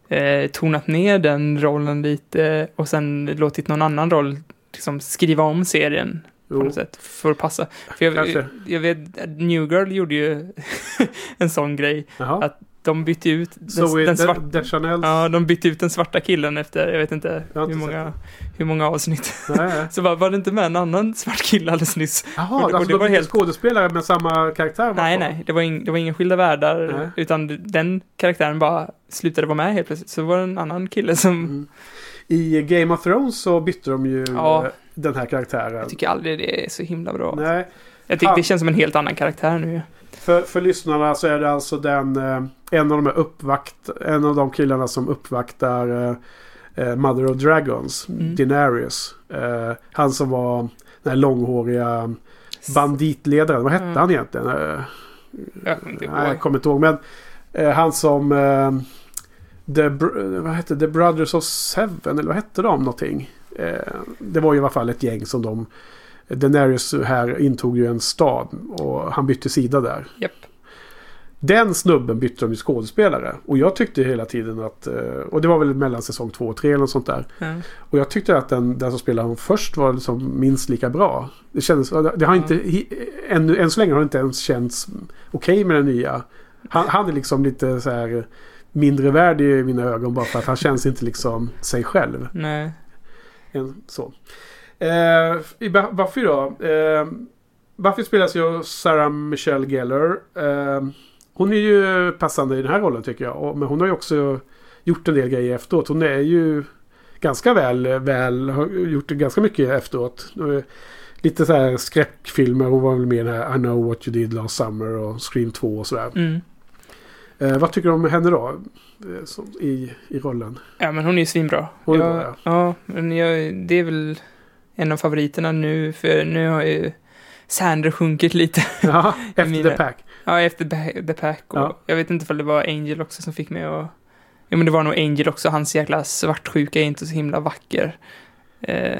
eh, tonat ner den rollen lite och sen låtit någon annan roll liksom skriva om serien på något sätt för att passa. För jag, jag vet, New Girl gjorde ju en sån grej. Jaha. Att de bytte ut den, Zoe den De- svarta... Deschanel. Ja, de bytte ut den svarta killen efter, jag vet inte, Jag hur, många, hur många avsnitt. Så bara, var det inte med en annan svart kille alldeles nyss? Jaha, Och alltså det de var helt- skådespelare med samma karaktär? Nej, nej, det var, ing, det var inga skilda världar, Nej. utan den karaktären bara slutade vara med helt plötsligt. Så var det en annan kille som, Mm. I Game of Thrones så bytte de ju Ja. Den här karaktären. jag tycker aldrig det är så himla bra. Nej, Jag tycker Han- det känns som en helt annan karaktär nu. för, för lyssnarna så är det alltså den eh, en av de här uppvakt, en av de killarna som uppvaktar eh, eh, Mother of Dragons, Mm. Daenerys. Eh, han som var den här långhåriga banditledaren. Vad hette Mm. han egentligen? Jag nej, jag kommer inte ihåg. Men han som... The, vad hette The Brothers of Seven, eller vad hette de någonting? Eh, det var ju i alla fall ett gäng som de... Daenerys här intog ju en stad och han bytte sida där. Japp. Den snubben bytte de ju skådespelare. Och jag tyckte hela tiden att... eh, Och det var väl mellan säsong två och tre eller något sånt där. Ja. Och jag tyckte att den, den som spelade honom först var liksom minst lika bra. Det kändes... Det har inte... hi- Än, än så länge har det inte ens känts okej med den nya. Han, han är liksom lite så här mindre värd i mina ögon bara för att han känns inte liksom sig själv. Nej än så. Eh, I Buffy då. Eh, Buffy spelas ju av Sarah Michelle Gellar. Eh, hon är ju passande i den här rollen tycker jag. Och, men hon har ju också gjort en del grejer efteråt. Hon är ju ganska väl, väl har gjort ganska mycket efteråt. Eh, lite så här skräckfilmer. Hon var väl med i den här I know what you did last summer och Scream 2 och sådär. Mm. Eh, vad tycker du om henne då? Eh, som, i, I rollen? Ja, men hon är ju svinbra. Hon är jag, bra, ja. ja. men jag, det är väl en av favoriterna nu, för nu har ju Sander sjunkit lite. Ja, efter Mina- The Pack. Ja, efter The Pack. Och Ja. Jag vet inte om det var Angel också som fick mig att... Jo, men det var nog Angel också. Hans jäkla svartsjuka är inte så himla vacker. Eh,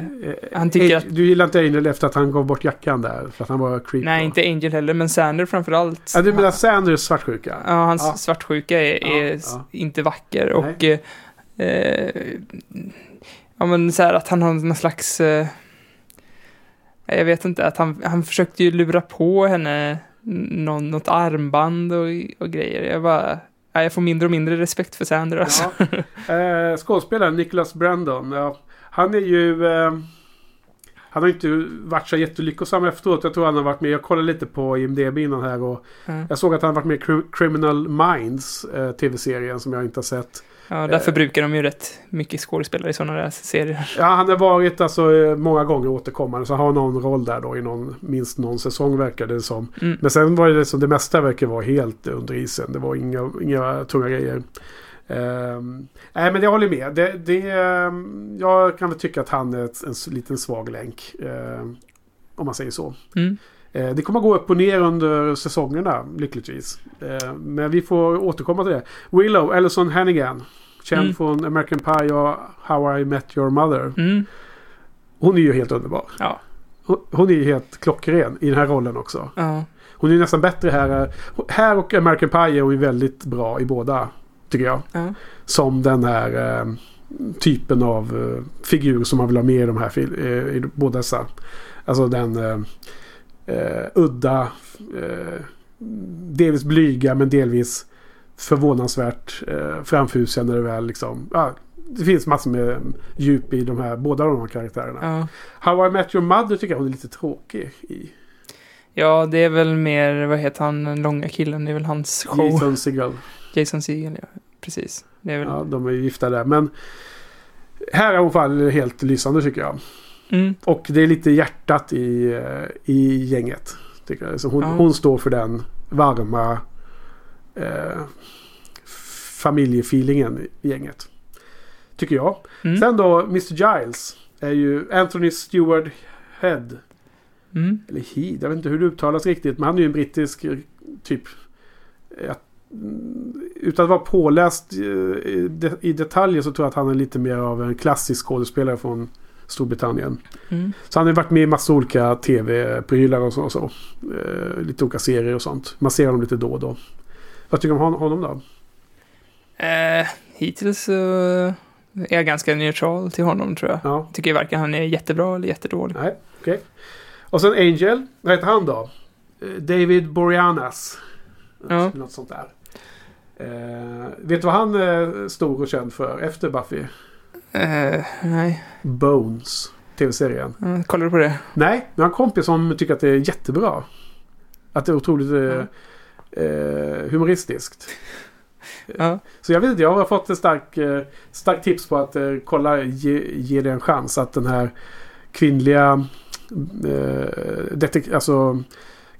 Han tycker Eh, att- Du gillar inte Angel efter att han gav bort jackan där? För att han var creepy? nej, inte Angel heller, men Sander framförallt. Ja, du menar Sanders svartsjuka? Ja, hans Ja. svartsjuka är, är ja. inte vacker. Och... Eh, eh, ja, men så här att han har någon slags... Eh, jag vet inte, att han, han försökte ju lura på henne någon, något armband och, och grejer. Jag bara... ja, Jag får mindre och mindre respekt för Sander alltså. Ja. Eh, skådespelaren Nicholas Brandon. Ja, han är ju... Eh, han har inte varit så jättelyckosam efteråt. Jag tror han har varit med. Jag kollade lite på IMDB innan här. Och Mm. jag såg att han har varit med i Cri- Criminal Minds. Eh, Tv-serien som jag inte har sett. Ja, därför brukar de ju rätt mycket skådespelare i sådana där serier. Ja, han har varit alltså eh, många gånger återkommande. Så har någon roll där då i någon, minst någon säsong verkar det som. Mm. Men sen var det som det mesta verkar vara helt under isen. Det var inga, inga tunga grejer. Ehm, nej men jag håller med. Det, det, ehm, jag kan väl tycka att han är ett, en liten svag länk. ehm, om man säger så. Mm. Eh, det kommer gå upp och ner under säsongerna lyckligtvis. Eh, men vi får återkomma till det. Willow, Ellison Hannigan. Känd Mm. från American Pie och How I Met Your Mother. Mm. Hon är ju helt underbar. Ja. Hon, hon är ju helt klockren i den här rollen också. Ja. Hon är nästan bättre här. Här och American Pie är hon ju väldigt bra i båda. Tycker jag. Ja. Som den här eh, typen av eh, figur som man vill ha med i de här eh, i båda dessa. Alltså den eh, eh, udda. Eh, delvis blyga men delvis förvånansvärt eh, framfusiga när det väl liksom. Ja, det finns massor med djup i de här, båda de här karaktärerna. Ja. How I Met Your Mother tycker jag hon är lite tråkig i. ja, det är väl mer, vad heter han, den långa killen, det är väl hans show. Jason Segel. Jason Segel, ja. Precis. Väl... Ja, de är ju gifta där. Men här är hon fall helt lysande tycker jag. Mm. Och det är lite hjärtat i, eh, i gänget. Tycker jag. Så hon, Ja. hon står för den varma eh, familjefeelingen i gänget. Tycker jag. Mm. Sen då Mr Giles. Är ju Anthony Stewart Head. Mm. Eller Heed. Jag vet inte hur det uttalas riktigt. Men han är ju en brittisk eh, typ. Utan att vara påläst eh, i de- i detaljer så tror jag att han är lite mer av en klassisk skådespelare från Storbritannien. Mm. Så han har varit med i massa olika tv-prylar och så. Och så. Eh, lite olika serier och sånt. Man ser honom lite då och då. Vad tycker du om hon- honom då? Eh, hittills så är jag ganska neutral till honom tror jag. Ja, Tycker varken han är jättebra eller jättedålig. nej, okej. Och sen Angel. Vad heter han då? Eh, David Boreanaz. Ja. Något sånt där. Eh, vet du vad han är stor och känd för efter Buffy? Eh, nej, Bones. Tv-serien. Eh, kollar du på det? Nej, men jag har en kompis som tycker att det är jättebra. Att det är otroligt eh, Ja. eh, humoristiskt. Ja. Så jag vet inte, jag har fått ett starkt eh, stark tips på att eh, kolla, ge, ge det en chans. Att den här kvinnliga eh, detek- alltså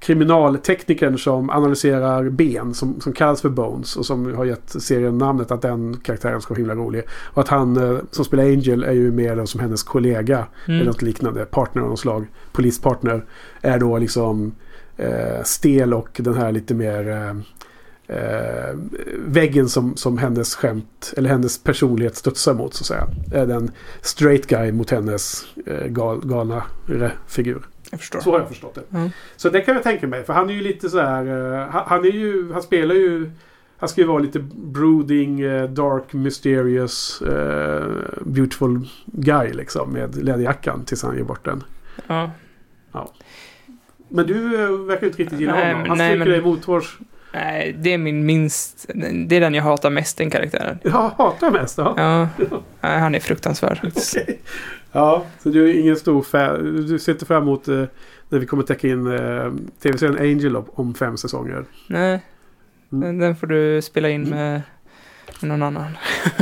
kriminalteknikern som analyserar ben som, som kallas för Bones och som har gett serien namnet att den karaktären ska vara himla rolig. Och att han eh, som spelar Angel är ju mer som hennes kollega Mm. eller något liknande. Partner av något slag. Polispartner. Är då liksom eh, stel och den här lite mer eh, eh, väggen som, som hennes skämt eller hennes personlighet studsar mot så att säga. Är den straight guy mot hennes eh, gal, galna figur. Jag förstår. Så har jag förstått det. Mm. Så det kan jag tänka mig. För han är ju lite så här. eh, han, är ju, han spelar ju. Han ska ju vara lite brooding, eh, dark, mysterious, eh, beautiful guy liksom. Med läderjackan tills han ger bort den. Ja. Men du verkar inte riktigt gilla Nej, honom. Han stryker dig mothårs. Nej, det är min minst... Det är den jag hatar mest, den karaktären. Jag hatar mest. Ja. Ja, nej, han är fruktansvärd. Okej. Ja, så du är ingen stor fan. Du sitter fram emot eh, när vi kommer täcka in eh, tv-serien Angel om, om fem säsonger. Nej, Mm. den, får du spela in med, med någon annan.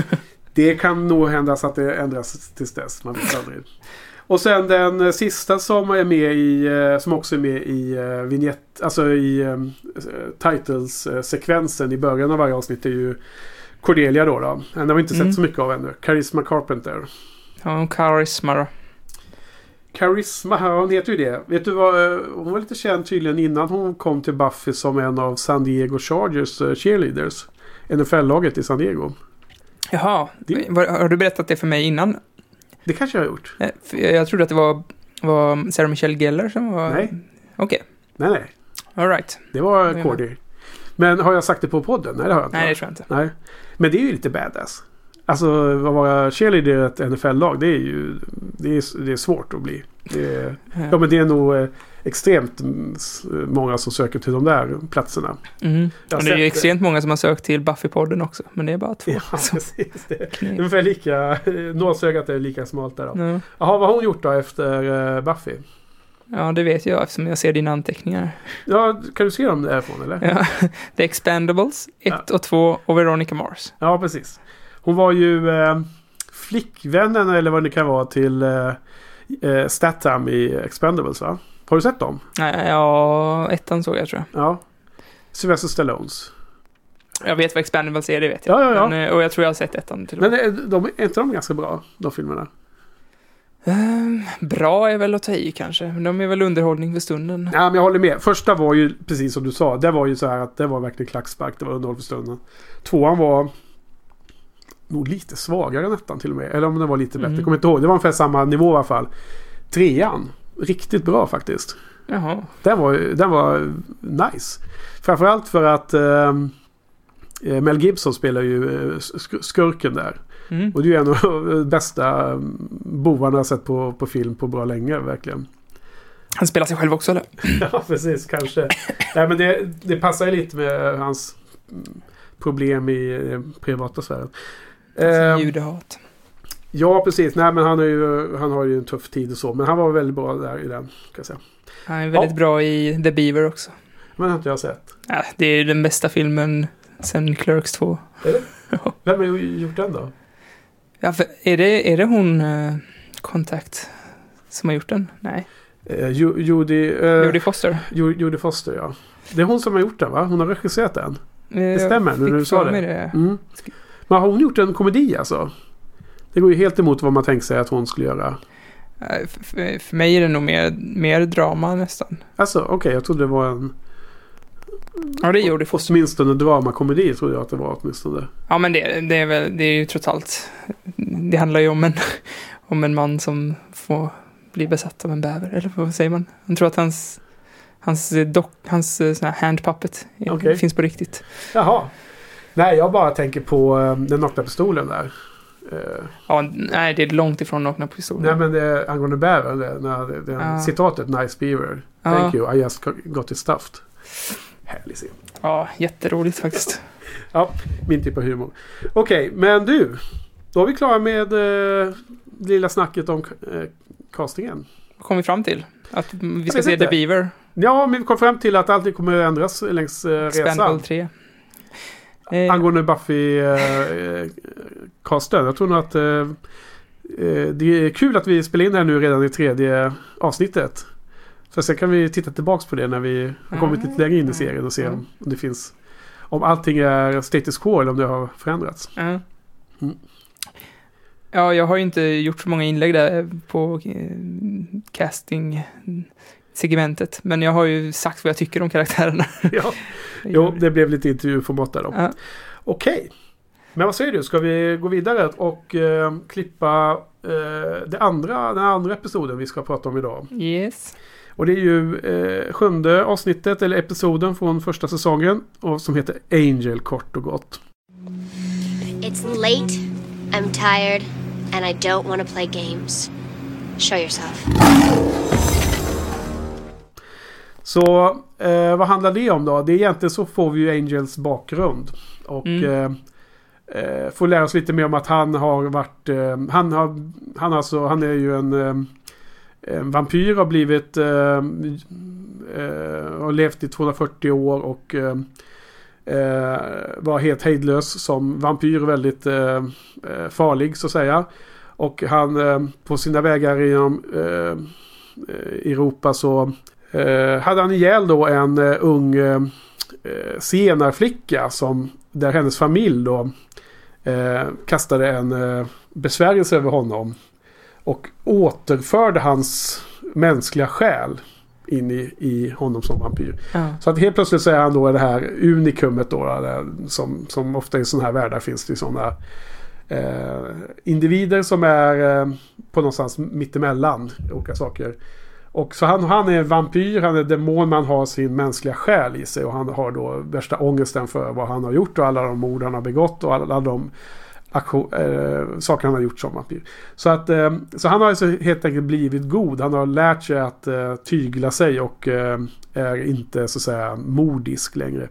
Det kan nog hända så att det ändras tills dess. Man vet aldrig. Och sen den eh, sista som är med i, eh, som också är med i uh, vignett, alltså i eh, titles-sekvensen i början av varje avsnitt är ju Cordelia då. då. Den har vi inte Mm. sett så mycket av ännu. Charisma Carpenter. Ja, och Charisma då. Charisma, ja, hon heter ju det. Vet du vad? eh, Hon var lite känd tydligen innan hon kom till Buffy som en av San Diego Chargers eh, cheerleaders. NFL-laget i San Diego. Jaha, Det- har du berättat det för mig innan? Det kanske jag har gjort. Eh, Jag, trodde att det var, var Sarah Michelle Gellar som var... Nej. Okej, Nej, nej. alright. Det var Cordy. Men har jag sagt det på podden? Nej, det har jag inte. Nej, det tror jag inte. Nej. Men det är ju lite badass. Alltså, vad vara cheerleader i ett NFL-lag, det är ju det är, det är svårt att bli. Det är, ja, men det är nog eh, extremt många som söker till de där platserna. Mm. Och det är ju extremt många som har sökt till Buffy-podden också, men det är bara två. Ja, Så, precis. Det är ungefär lika... Nålsögat är lika smalt där då. Ja. Jaha, vad har hon gjort då efter eh, Buffy? ja, det vet jag eftersom jag ser dina anteckningar. Ja, kan du se dem därifrån eller? Ja. The Expendables 1 Ja. och 2 och Veronica Mars. Ja, precis. Hon var ju eh, flickvännen eller vad det kan vara till eh, eh, Statham i Expendables va? Har du sett dem? Ja, ettan såg jag tror jag. Ja. Sylvester Stallones. Jag vet vad Expendables är, det vet jag. Ja, ja, ja. Men, eh, och jag tror jag har sett ettan till och med. Men eh, de, är inte de ganska bra, de filmerna? Ehm, bra är väl att ta i kanske, men de är väl underhållning för stunden. Ja, men jag håller med. Första var ju precis som du sa. Det var ju så här att det var verkligen klackspark. Det var underhåll för stunden. Tvåan var nog lite svagare än ettan till och med. Eller om den var lite bättre. Mm. Kommer inte ihåg. Det var ungefär samma nivå i alla fall. Trean. Riktigt bra faktiskt. Jaha. Den var, den var nice. Framförallt för att ehm, eh, Mel Gibson spelar ju eh, sk- skurken där. Mm. Och det är ju en av de bästa mm, bovarna jag sett på, på film på bra länge verkligen. Han spelar sig själv också eller? Ja, precis. Kanske. Nej, men det, det passar ju lite med hans problem i den privata sfären. Eh, Judehat. ja, precis. Nej, men han, är ju, han har ju en tuff tid och så. Men han var väldigt bra där i den. Kan säga. Han är väldigt Ja. bra i The Beaver också. Men det har inte jag sett. Ja, det är den bästa filmen sen Clerks 2. Vem har gjort den då? Ja, är, det, är det hon, uh, Contact, som har gjort den? Nej. Eh, Ju- Judy, eh, Jodie Foster. Ju- Judy Foster, ja. Det är hon som har gjort den, va? Hon har regisserat den. Det stämmer, nu när du sa det. det. Mm. Men har hon gjort en komedi alltså? Det går ju helt emot vad man tänkte sig att hon skulle göra. För, mig är det nog mer, mer drama nästan. Alltså, okej, jag trodde det var en... Ja, det Jodie Foster. Åtminstone dramakomedi trodde jag att det var åtminstone. Ja, men det, det är väl, det är ju trots allt. Det handlar ju om en, om en man som får bli besatt av en bäver, eller vad säger man? Han tror att hans, hans, dock, hans eh, sån här hand puppet Okej. finns på riktigt. Jaha. Nej, jag bara tänker på eh, den nakna pistolen där. Eh, Ja, nej, det är långt ifrån nakna pistoler. nej, men det är angående bävern. Det, det, det Ja. Citatet Nice Beaver. Ja. Thank you, I just got it stuffed. Härlig scen. Ja, jätteroligt faktiskt. Min typ av humor. Okej, men du. Då är vi klara med eh, lilla snacket om eh, castingen. Vad kom vi fram till? Att vi ska se inte. The Beaver, Ja, men vi kom fram till att allting kommer att ändras längs eh, resan. 3. Eh, Angående Buffy-casten. jag tror nog att eh, eh, det är kul att vi spelar in det här nu redan i tredje avsnittet. Så sen kan vi titta tillbaks på det när vi har kommit lite längre in i serien och se om, om det finns... Om allting är status quo eller om det har förändrats. Ja. Mm. Ja, jag har ju inte gjort så många inlägg där på eh, casting-segmentet. Men jag har ju sagt vad jag tycker om karaktärerna. ja. Jo, det blev lite intervjuformat där då. Ja. Okej. Men vad säger du? Ska vi gå vidare och eh, klippa eh, det andra, den andra episoden vi ska prata om idag? Yes. Och det är ju eh, sjunde avsnittet eller episoden från första säsongen. Och som heter Angel kort och gott. It's late, I'm tired, and I don't want to play games. Show yourself. Så eh, vad handlar det om då? Det är egentligen så får vi ju Angels bakgrund. Och Mm. eh, eh, får lära oss lite mer om att han har varit... Eh, han, har, han, alltså, han är ju en, eh, en vampyr. Har blivit... Eh, eh, har levt i 240 år och var helt hejdlös som vampyr. Väldigt farlig så att säga. Och han på sina vägar genom Europa så eh, hade han ihjäl då en eh, ung eh, eh, senarflicka som där hennes familj då eh, kastade en eh, besvärjelse över honom. Och återförde hans mänskliga själ in i, i honom som vampyr. Ja. Så att helt plötsligt så är han då det här unikumet då. där, Som, som ofta i sådana här världar finns det sådana eh, individer som är eh, på någonstans mittemellan olika saker. Och så han, han är en vampyr, han är demon, man har sin mänskliga själ i sig och han har då värsta ångesten för vad han har gjort och alla de mord han har begått och alla, de aktion, äh, saker han har gjort som vampyr. Så, att, äh, så han har alltså helt enkelt blivit god. Han har lärt sig att äh, tygla sig och är inte så att säga mordisk längre.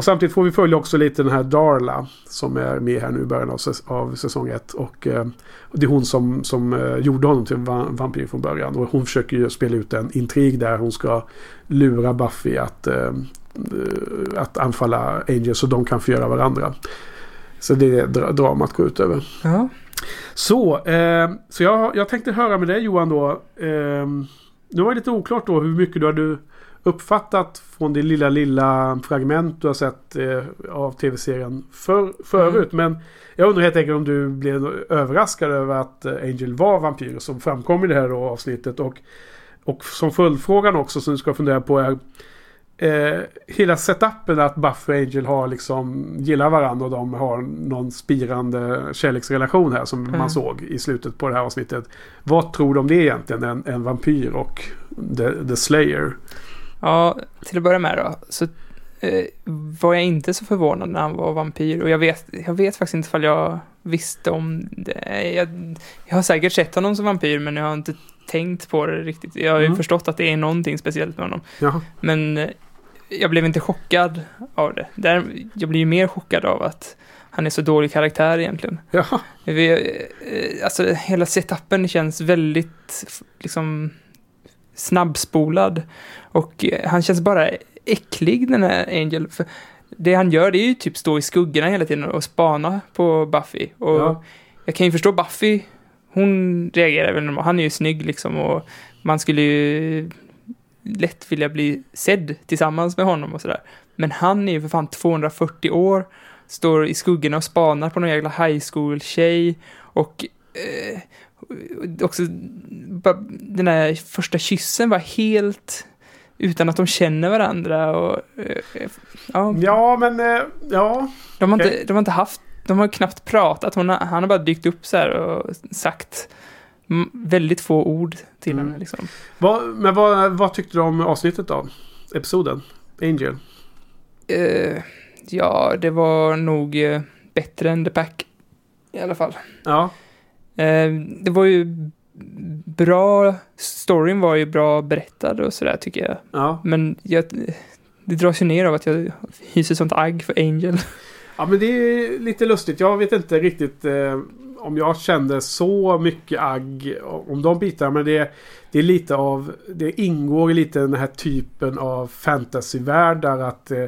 Och samtidigt får vi följa också lite den här Darla som är med här nu i början av, säs- av säsong 1. Och eh, det är hon som, som eh, gjorde honom till va- vampyr från början. Och hon försöker ju spela ut en intrig där hon ska lura Buffy att, eh, eh, att anfalla Angel så de kan förgöra varandra. Så det är dra- dramat går ut över. Ja. Så, eh, så jag, jag tänkte höra med dig Johan då. Eh, nu var det lite oklart då hur mycket du hade uppfattat från det lilla, lilla fragment du har sett eh, av tv-serien för, förut. Men jag undrar helt enkelt om du blev överraskad över att eh, Angel var vampyr som framkom i det här då avsnittet. Och, och som följdfrågan också som du ska fundera på är eh, hela setupen att Buffy och Angel har liksom gillar varandra och de har någon spirande kärleksrelation här som Mm. man såg i slutet på det här avsnittet. Vad tror om det egentligen? En, en vampyr och the, the Slayer. Ja, till att börja med då, så eh, var jag inte så förvånad när han var vampyr. Och jag vet, jag vet faktiskt inte ifall jag visste om det. Jag, jag har säkert sett honom som vampyr, men jag har inte tänkt på det riktigt. Jag har ju Mm. förstått att det är någonting speciellt med honom. Ja, Men eh, jag blev inte chockad av det. Där, jag blir ju mer chockad av att han är så dålig karaktär egentligen. ja. Vi, eh, alltså hela setupen känns väldigt liksom snabbspolad. Och eh, han känns bara äcklig den här Angel. För det han gör det är ju typ stå i skuggorna hela tiden och spana på Buffy. Och Ja. jag kan ju förstå Buffy. Hon reagerar väl normalt. Han är ju snygg liksom och man skulle ju lätt vilja bli sedd tillsammans med honom och sådär. Men han är ju för fan 240 år, står i skuggorna och spanar på någon jävla high school-tjej och eh, också den där första kyssen var helt utan att de känner varandra och eh, ja, ja, men eh, ja. de, har okej. inte, de har inte haft, de har knappt pratat, Hon har, han har bara dykt upp så här och sagt väldigt få ord till Mm. henne liksom. Vad, men vad, vad tyckte du om avsnittet då? Episoden? Angel? Eh, ja, det var nog eh, bättre än The Pack i alla fall. Ja. Eh, det var ju bra, storyn var ju bra berättad och sådär tycker jag. Ja. Men jag, det dras ju ner av att jag hyser sånt agg för Angel. Ja men det är lite lustigt. Jag vet inte riktigt eh, om jag kände så mycket agg om de bitarna. Men det, det är lite av... Det ingår i lite den här typen av fantasyvärldar att... Eh,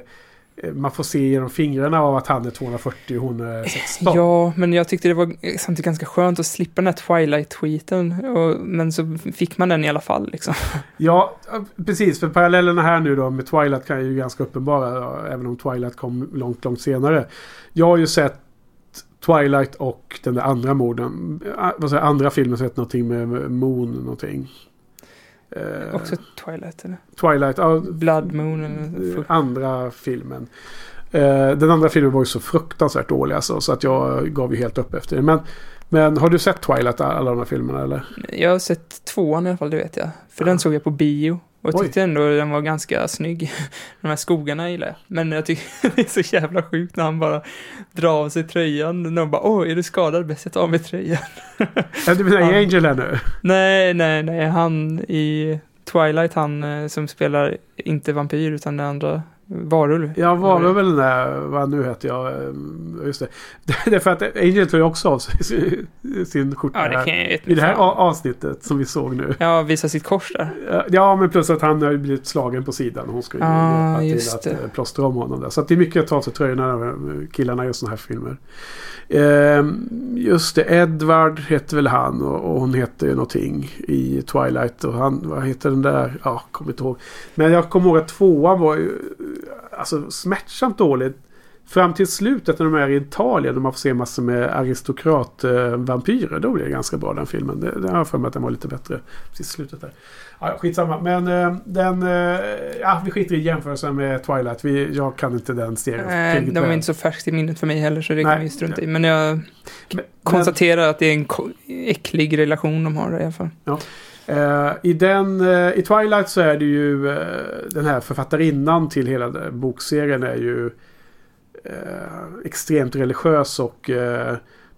man får se genom fingrarna av att han är 240 och hon är 16. Ja, men jag tyckte det var samtidigt ganska skönt att slippa den här Twilight-tweeten. Men så fick man den i alla fall liksom. Ja, precis. För parallellerna här nu då med Twilight kan ju ganska uppenbara. Även om Twilight kom långt, långt senare. Jag har ju sett Twilight och den där andra morden. jag, andra filmen sett någonting med Moon någonting. Eh, Också Twilight, eller? Twilight, ja, Blood Moon eller... eh, andra filmen. Eh, den andra filmen var ju så fruktansvärt dålig alltså, så att jag gav ju helt upp efter det. Men, men har du sett Twilight, alla de här filmerna eller? Jag har sett tvåan i alla fall, det vet jag. För den såg jag på bio. Och jag Oj. tyckte ändå den var ganska snygg. De här skogarna gillar jag. Men jag tycker det är så jävla sjukt när han bara drar av sig tröjan. Någon bara, åh, är du skadad? Bäst jag tar av mig tröjan. Ja, du menar Ja. Angel här nu? Nej, nej, nej. Han i Twilight, han eh, som spelar inte vampyr utan den andra varulv. Jag var väl den där, vad nu heter jag, eh, just det. Det är för att Angel tar ju också av sig sin- skjorta Ja, det här. kan jag I det här avsnittet som vi såg nu. Ja, visa sitt kors där. Ja, men plus att han har ju blivit slagen på sidan. och Hon ska ju Ah, hjälpa till just att det. eh, plåstra om honom där. Så att det är mycket att ta av sig tröjorna när eh, killarna gör sådana här filmer. Ehm, just det, Edward heter väl han och, hon heter ju någonting i Twilight. Och han, vad heter den där? Ja, kommer inte ihåg. Men jag kommer ihåg att tvåan var ju alltså smärtsamt dålig. Fram till slutet när de är i Italien och man får se massor med aristokratvampyrer. Då blir det ganska bra den filmen. Det, det har jag för mig att den var lite bättre. I slutet där. Ja, skitsamma. Men eh, den... Eh, ja, vi skiter i jämförelsen med Twilight. Vi, jag kan inte den serien. Nej, tillräckligt de var inte så färskt i minnet för mig heller, så det kan vi strunta i. Men jag Men- konstaterar att det är en äcklig relation de har i alla fall. Uh, I den, uh, i Twilight så är det ju uh, den här författarinnan till hela bokserien är ju extremt religiös och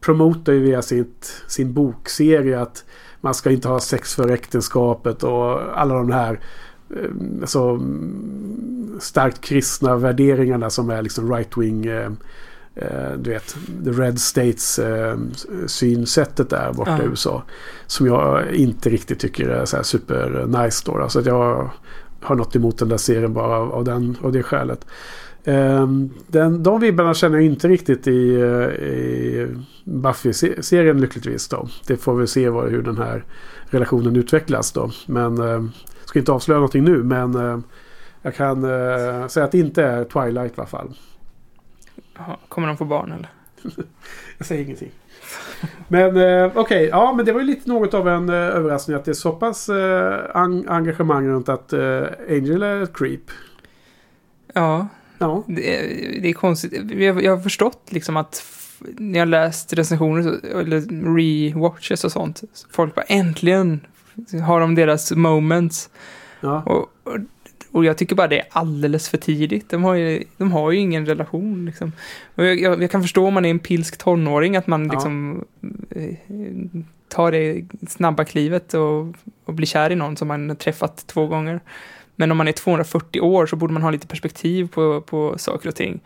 promotar ju via sitt, sin bokserie att man ska inte ha sex för äktenskapet och alla de här eh, alltså, mm, starkt kristna värderingarna som är liksom right-wing du vet, the red states eh, synsättet där borta Ja. i USA. Som jag inte riktigt tycker är så här super nice då. Alltså att jag har något emot den där serien bara av, den, av det skälet. Ehm, den, de vibbarna känner jag inte riktigt i, eh, i Buffy-serien lyckligtvis då. Det får vi se vad, hur den här relationen utvecklas då. Men eh, ska inte avslöja någonting nu men eh, jag kan eh, säga att det inte är Twilight i alla fall. Jaha, Kommer de få barn eller? Jag säger ingenting. Men eh, okej, ja men det var ju lite något av en eh, överraskning att det är så pass eh, en- engagemang runt att eh, Angel är ett creep. Ja, Ja, det är, det är konstigt. Jag, jag har förstått liksom att när jag läst recensioner eller rewatches och sånt. Folk bara äntligen har de deras moments. ja. Och, och, och jag tycker bara det är alldeles för tidigt. De har ju, de har ju ingen relation liksom. Jag, jag, jag kan förstå om man är en pilsk tonåring att man Ja. liksom eh, tar det snabba klivet och, och blir kär i någon som man har träffat två gånger. Men om man är 240 år så borde man ha lite perspektiv på, på saker och ting.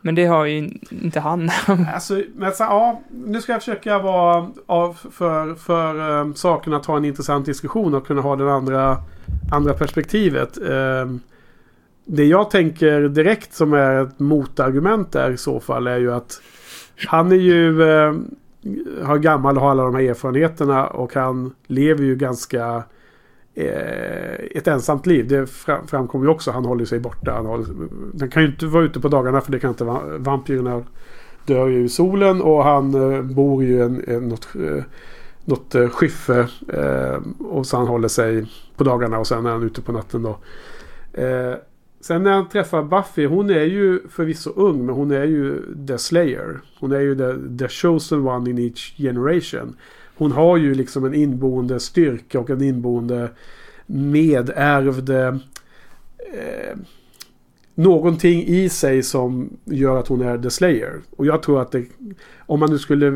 Men det har ju inte han. Alltså, men så, ja, nu ska jag försöka vara av för, för um, saken att ha en intressant diskussion och kunna ha det andra, andra perspektivet. Um, det jag tänker direkt som är ett motargument där i så fall är ju att han är ju um, har gammal och har alla de här erfarenheterna och han lever ju ganska Eh, ett ensamt liv. Det framkommer ju också. Han håller sig borta. Han, håller, han kan ju inte vara ute på dagarna för det kan inte vampyrerna dör ju i solen och han eh, bor ju i en, en, något, eh, något skiffe. skyffe och så han håller sig på dagarna och sen är han ute på natten då. Sen när han träffar Buffy, hon är ju förvisso ung men hon är ju the slayer. Hon är ju the, the chosen one in each generation. Hon har ju liksom en inboende styrka och en inboende medärvd eh, någonting i sig som gör att hon är the slayer. Och jag tror att det, om man nu skulle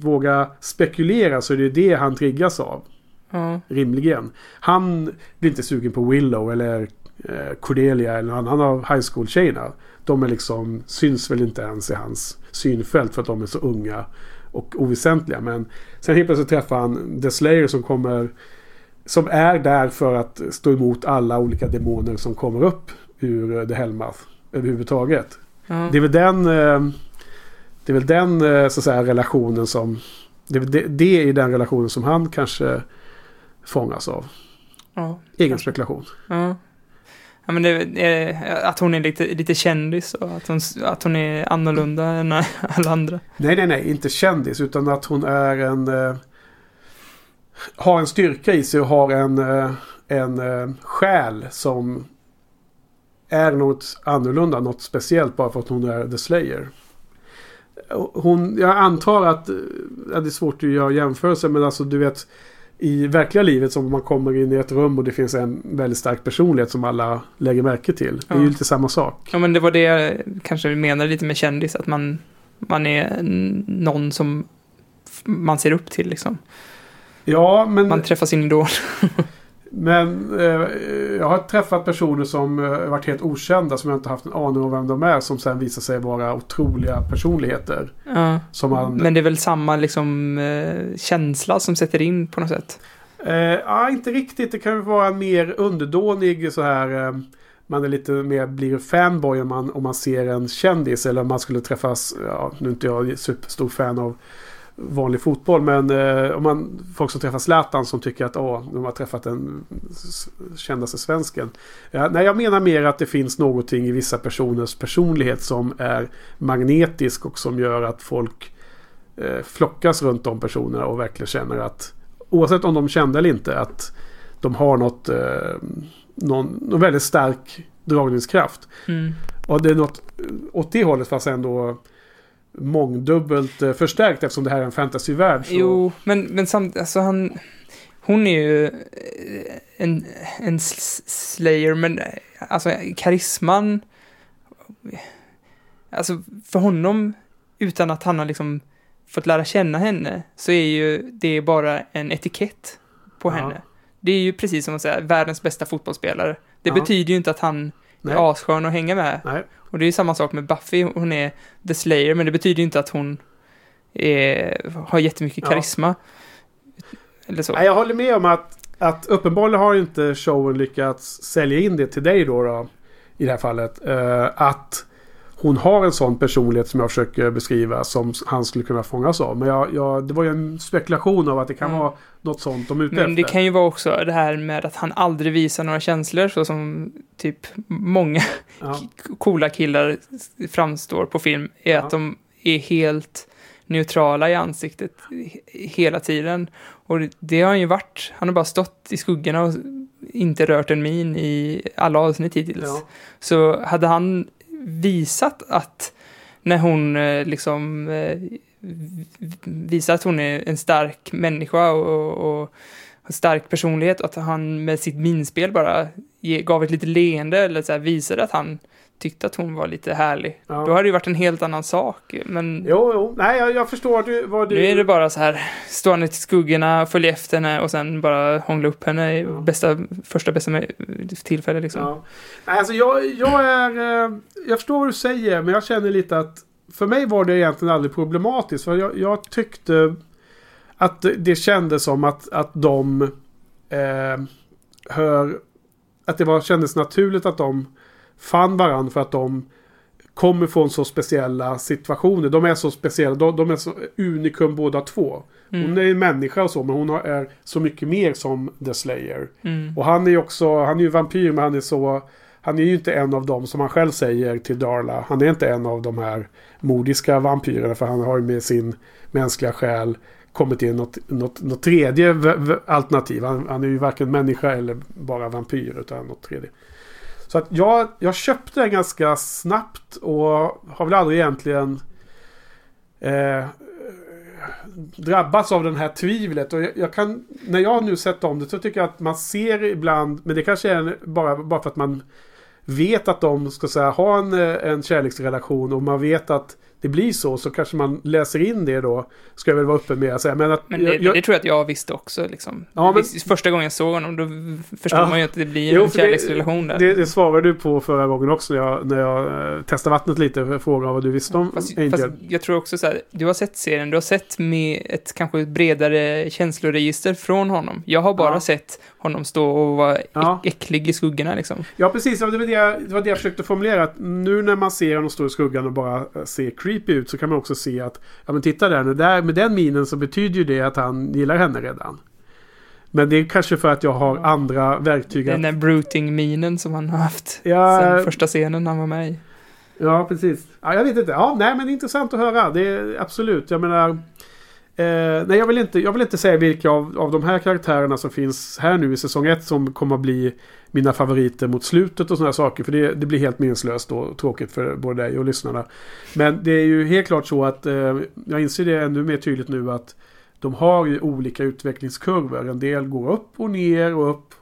våga spekulera så är det det han triggas av. Ja, Rimligen. Han blir inte sugen på Willow eller eh, Cordelia eller någon annan av high school-tjejerna. De är liksom, syns väl inte ens i hans synfält för att de är så unga och oväsentliga. Men sen helt plötsligt träffar han The Slayer som kommer som är där för att stå emot alla olika demoner som kommer upp ur eh, The Hellmouth. överhuvudtaget. Ja. Det är väl den, eh, det är väl den eh, så att säga, relationen som... Det det, det är den relationen som han kanske fångas av. Ja. Egen spekulation. Ja. Ja men det eh, att hon är lite, lite kändis och att hon, att hon är annorlunda än alla andra. Nej, nej, nej. Inte kändis. Utan att hon är en... Eh, har en styrka i sig och har en, eh, en eh, själ som är något annorlunda, något speciellt bara för att hon är The Slayer. Hon, jag antar att, eh, ja, det är svårt att göra jämförelser men alltså du vet i verkliga livet som man kommer in i ett rum och det finns en väldigt stark personlighet som alla lägger märke till. Det är ju Ja. lite samma sak. Ja men det var det jag kanske menade lite med kändis, att man, man är någon som man ser upp till liksom. Ja, men... Man träffar sin idol. Men eh, jag har träffat personer som eh, varit helt okända som jag inte haft en aning om vem de är. Som sen visar sig vara otroliga personligheter. Ja. Som man... Men det är väl samma liksom eh, känsla som sätter in på något sätt. Eh, ja, inte riktigt. Det kan vara mer underdånig så här. Eh, man är lite mer blir fanboy om man, om man ser en kändis. Eller om man skulle träffas. Ja, nu är inte jag superstor fan av vanlig fotboll. Men eh, om man, folk som träffar Zlatan som tycker att åh, de har träffat den kändaste svensken. Ja, nej, jag menar mer att det finns någonting i vissa personers personlighet som är magnetisk och som gör att folk eh, flockas runt de personerna och verkligen känner att oavsett om de kände eller inte att de har något, eh, någon, någon väldigt stark dragningskraft. Mm. Och det är något åt det hållet fast ändå mångdubbelt eh, förstärkt eftersom det här är en fantasyvärld. Så... Jo, men, men samt, alltså han, hon är ju eh, en, en slayer, men eh, alltså karisman, alltså för honom, utan att han har liksom fått lära känna henne, så är ju det bara en etikett på Ja. henne. Det är ju precis som att säga världens bästa fotbollsspelare. Det Ja. betyder ju inte att han Nej. är asskön att hänga med. Nej. Och det är ju samma sak med Buffy, hon är the slayer, men det betyder ju inte att hon är, har jättemycket Ja. karisma. Eller så. Nej, jag håller med om att, att uppenbarligen har inte showen lyckats sälja in det till dig då, då i det här fallet. Eh, att hon har en sån personlighet som jag försöker beskriva som han skulle kunna fångas av. Men jag, jag, det var ju en spekulation av att det kan Mm. vara något sånt de är ute Men det efter. kan ju vara också det här med att han aldrig visar några känslor, så som typ många Ja. coola killar framstår på film, är Ja. att de är helt neutrala i ansiktet he- hela tiden. Och det- det har han ju varit. Han har bara stått i skuggorna och inte rört en min i alla avsnitt hittills. Ja. Så hade han visat att när hon eh, liksom eh, visar att hon är en stark människa och, och, och stark personlighet och att han med sitt minspel bara ge, gav ett litet leende eller så här, visade att han tyckte att hon var lite härlig. Ja. Då hade det ju varit en helt annan sak. Men Jo, jo. Nej, jag, jag förstår du, vad du... nu är det bara så här, stå han i skuggorna, följa efter henne och sen bara hångla upp henne i Ja. bästa, första bästa tillfälle liksom. Ja. Alltså jag, jag är... eh, Jag förstår vad du säger, men jag känner lite att... För mig var det egentligen aldrig problematiskt. För jag, jag tyckte att det- det kändes som att, att de eh, hör... Att det var, kändes naturligt att de fann varandra för att de kommer från så speciella situationer. De är så speciella. De, de är så unikum båda två. Mm. Hon är en människa och så, men hon har- är så mycket mer som The Slayer. Mm. Och han är ju också, han är ju vampyr men han är så... Han är ju inte en av dem som han själv säger till Darla. Han är inte en av de här modiska vampyrerna för han har ju med sin mänskliga själ kommit in något, något, något tredje alternativ. Han, han är ju varken människa eller bara vampyr utan något tredje. Så att jag, jag köpte den ganska snabbt och har väl aldrig egentligen eh, drabbats av den här tvivlet. Och jag, jag kan, när jag nu sett om det så tycker jag att man ser ibland, men det kanske är bara, bara för att man vet att de ska säga, ha en, eh, en kärleksrelation och man vet att det blir så så kanske man läser in det då. Ska jag väl vara öppen med att säga. Men, att, Men det, jag, det tror jag att jag visste också. Liksom. Ja, men- Första gången jag såg honom, då förstår Ja. man ju att det blir Jo, en kärleksrelation där. det, det svarade du på förra gången också när jag, när jag eh, testade vattnet lite för frågan vad du visste om Fast, Angel. fast jag tror också så här, du har sett serien, du har sett med ett kanske bredare känsloregister från honom. Jag har bara Ja. sett honom stå och vara Ja. äck- äcklig i skuggorna liksom. Ja, precis. Det var det, jag, det var det jag försökte formulera. Att nu när man ser honom stå i skuggan och bara eh, se creepy ut så kan man också se att ja, men titta där, nu, där. Med den minen så betyder ju det att han gillar henne redan. Men det är kanske för att jag har andra verktyg. Den där bruting-minen som han har haft Ja. sen första scenen han var med i. ja, precis. Ja, jag vet inte. Ja, nej, men intressant att höra. Det är absolut. Jag menar... Eh, nej, jag vill, inte, jag vill inte säga vilka av, av de här karaktärerna som finns här nu i säsong 1 som kommer att bli mina favoriter mot slutet och sådana saker. För det, det blir helt meningslöst och tråkigt för både dig och lyssnarna. Men det är ju helt klart så att eh, jag inser det ännu mer tydligt nu att de har ju olika utvecklingskurvor. En del går upp och ner och upp.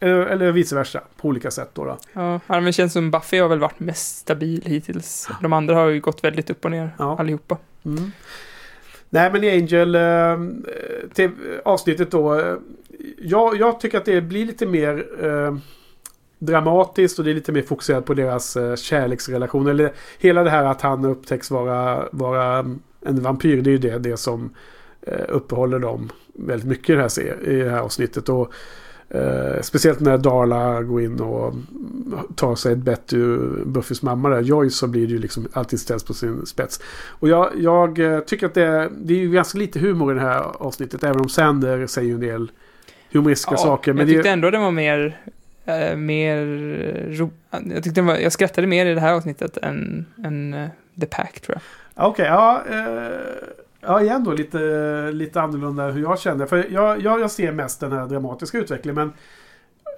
Eller, eller vice versa på olika sätt då. då. Ja, men känns som Buffy har väl varit mest stabil hittills. De andra har ju gått väldigt upp och ner, Ja. allihopa. Mm. Nej men i Angel eh, till avsnittet då. Eh, jag, jag tycker att det blir lite mer eh, dramatiskt och det är lite mer fokuserat på deras eh, kärleksrelation. Eller hela det här att han upptäcks vara, vara en vampyr. Det är ju det, det som eh, uppehåller dem väldigt mycket i det här, i det här avsnittet. Och, eh, speciellt när Darla går in och tar sig ett bett ur Buffys mamma där, Joyce, så blir det ju liksom alltid ställs på sin spets. Och jag, jag eh, tycker att det, det är ju ganska lite humor i det här avsnittet, även om Sander säger ju en del humoristiska saker. men jag tyckte det, ändå den var mer, eh, mer ro, jag, tyckte den var, jag skrattade mer i det här avsnittet än, än eh, The Pack tror jag. Okej, ja. Eh, ja, igen då lite, lite annorlunda hur jag känner. För jag, jag, jag ser mest den här dramatiska utvecklingen. Men,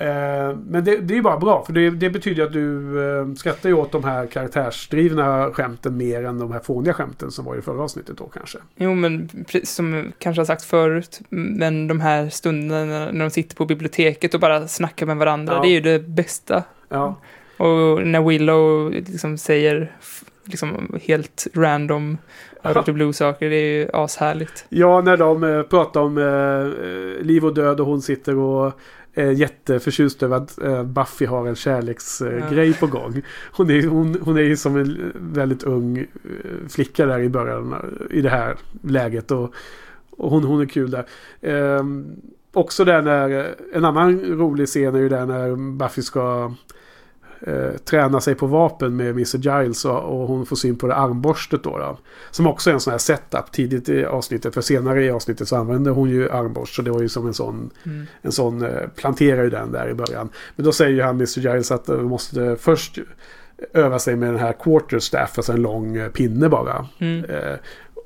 eh, men det, det är ju bara bra. För det, det betyder att du eh, skrattar ju åt de här karaktärsdrivna skämten mer än de här fåniga skämten som var i förra avsnittet då kanske. Jo, men som kanske har sagt förut, men de här stunderna när de sitter på biblioteket och bara snackar med varandra, Ja. det är ju det bästa. Ja, Och när Willow liksom säger liksom helt random out of the blue saker, det är ju ashärligt. ja när de eh, pratar om eh, eh, liv och död och hon sitter och är jätteförtjust över att Buffy har en kärleksgrej Ja. på gång. Hon är, hon, hon är ju som en väldigt ung flicka där i början i det här läget. Och, och hon, hon är kul där. Ehm, också där när, en annan rolig scen är ju där när Buffy ska eh, träna sig på vapen med Mr. Giles och, och hon får syn på det armborstet då, då. Som också är en sån här setup tidigt i avsnittet. För senare i avsnittet så använder hon ju armborst. Så det var ju som en sån, Mm. en sån eh, planterar ju den där i början. Men då säger ju han Mr. Giles att de måste först öva sig med den här quarterstaff, alltså en lång eh, pinne bara. Mm. Eh,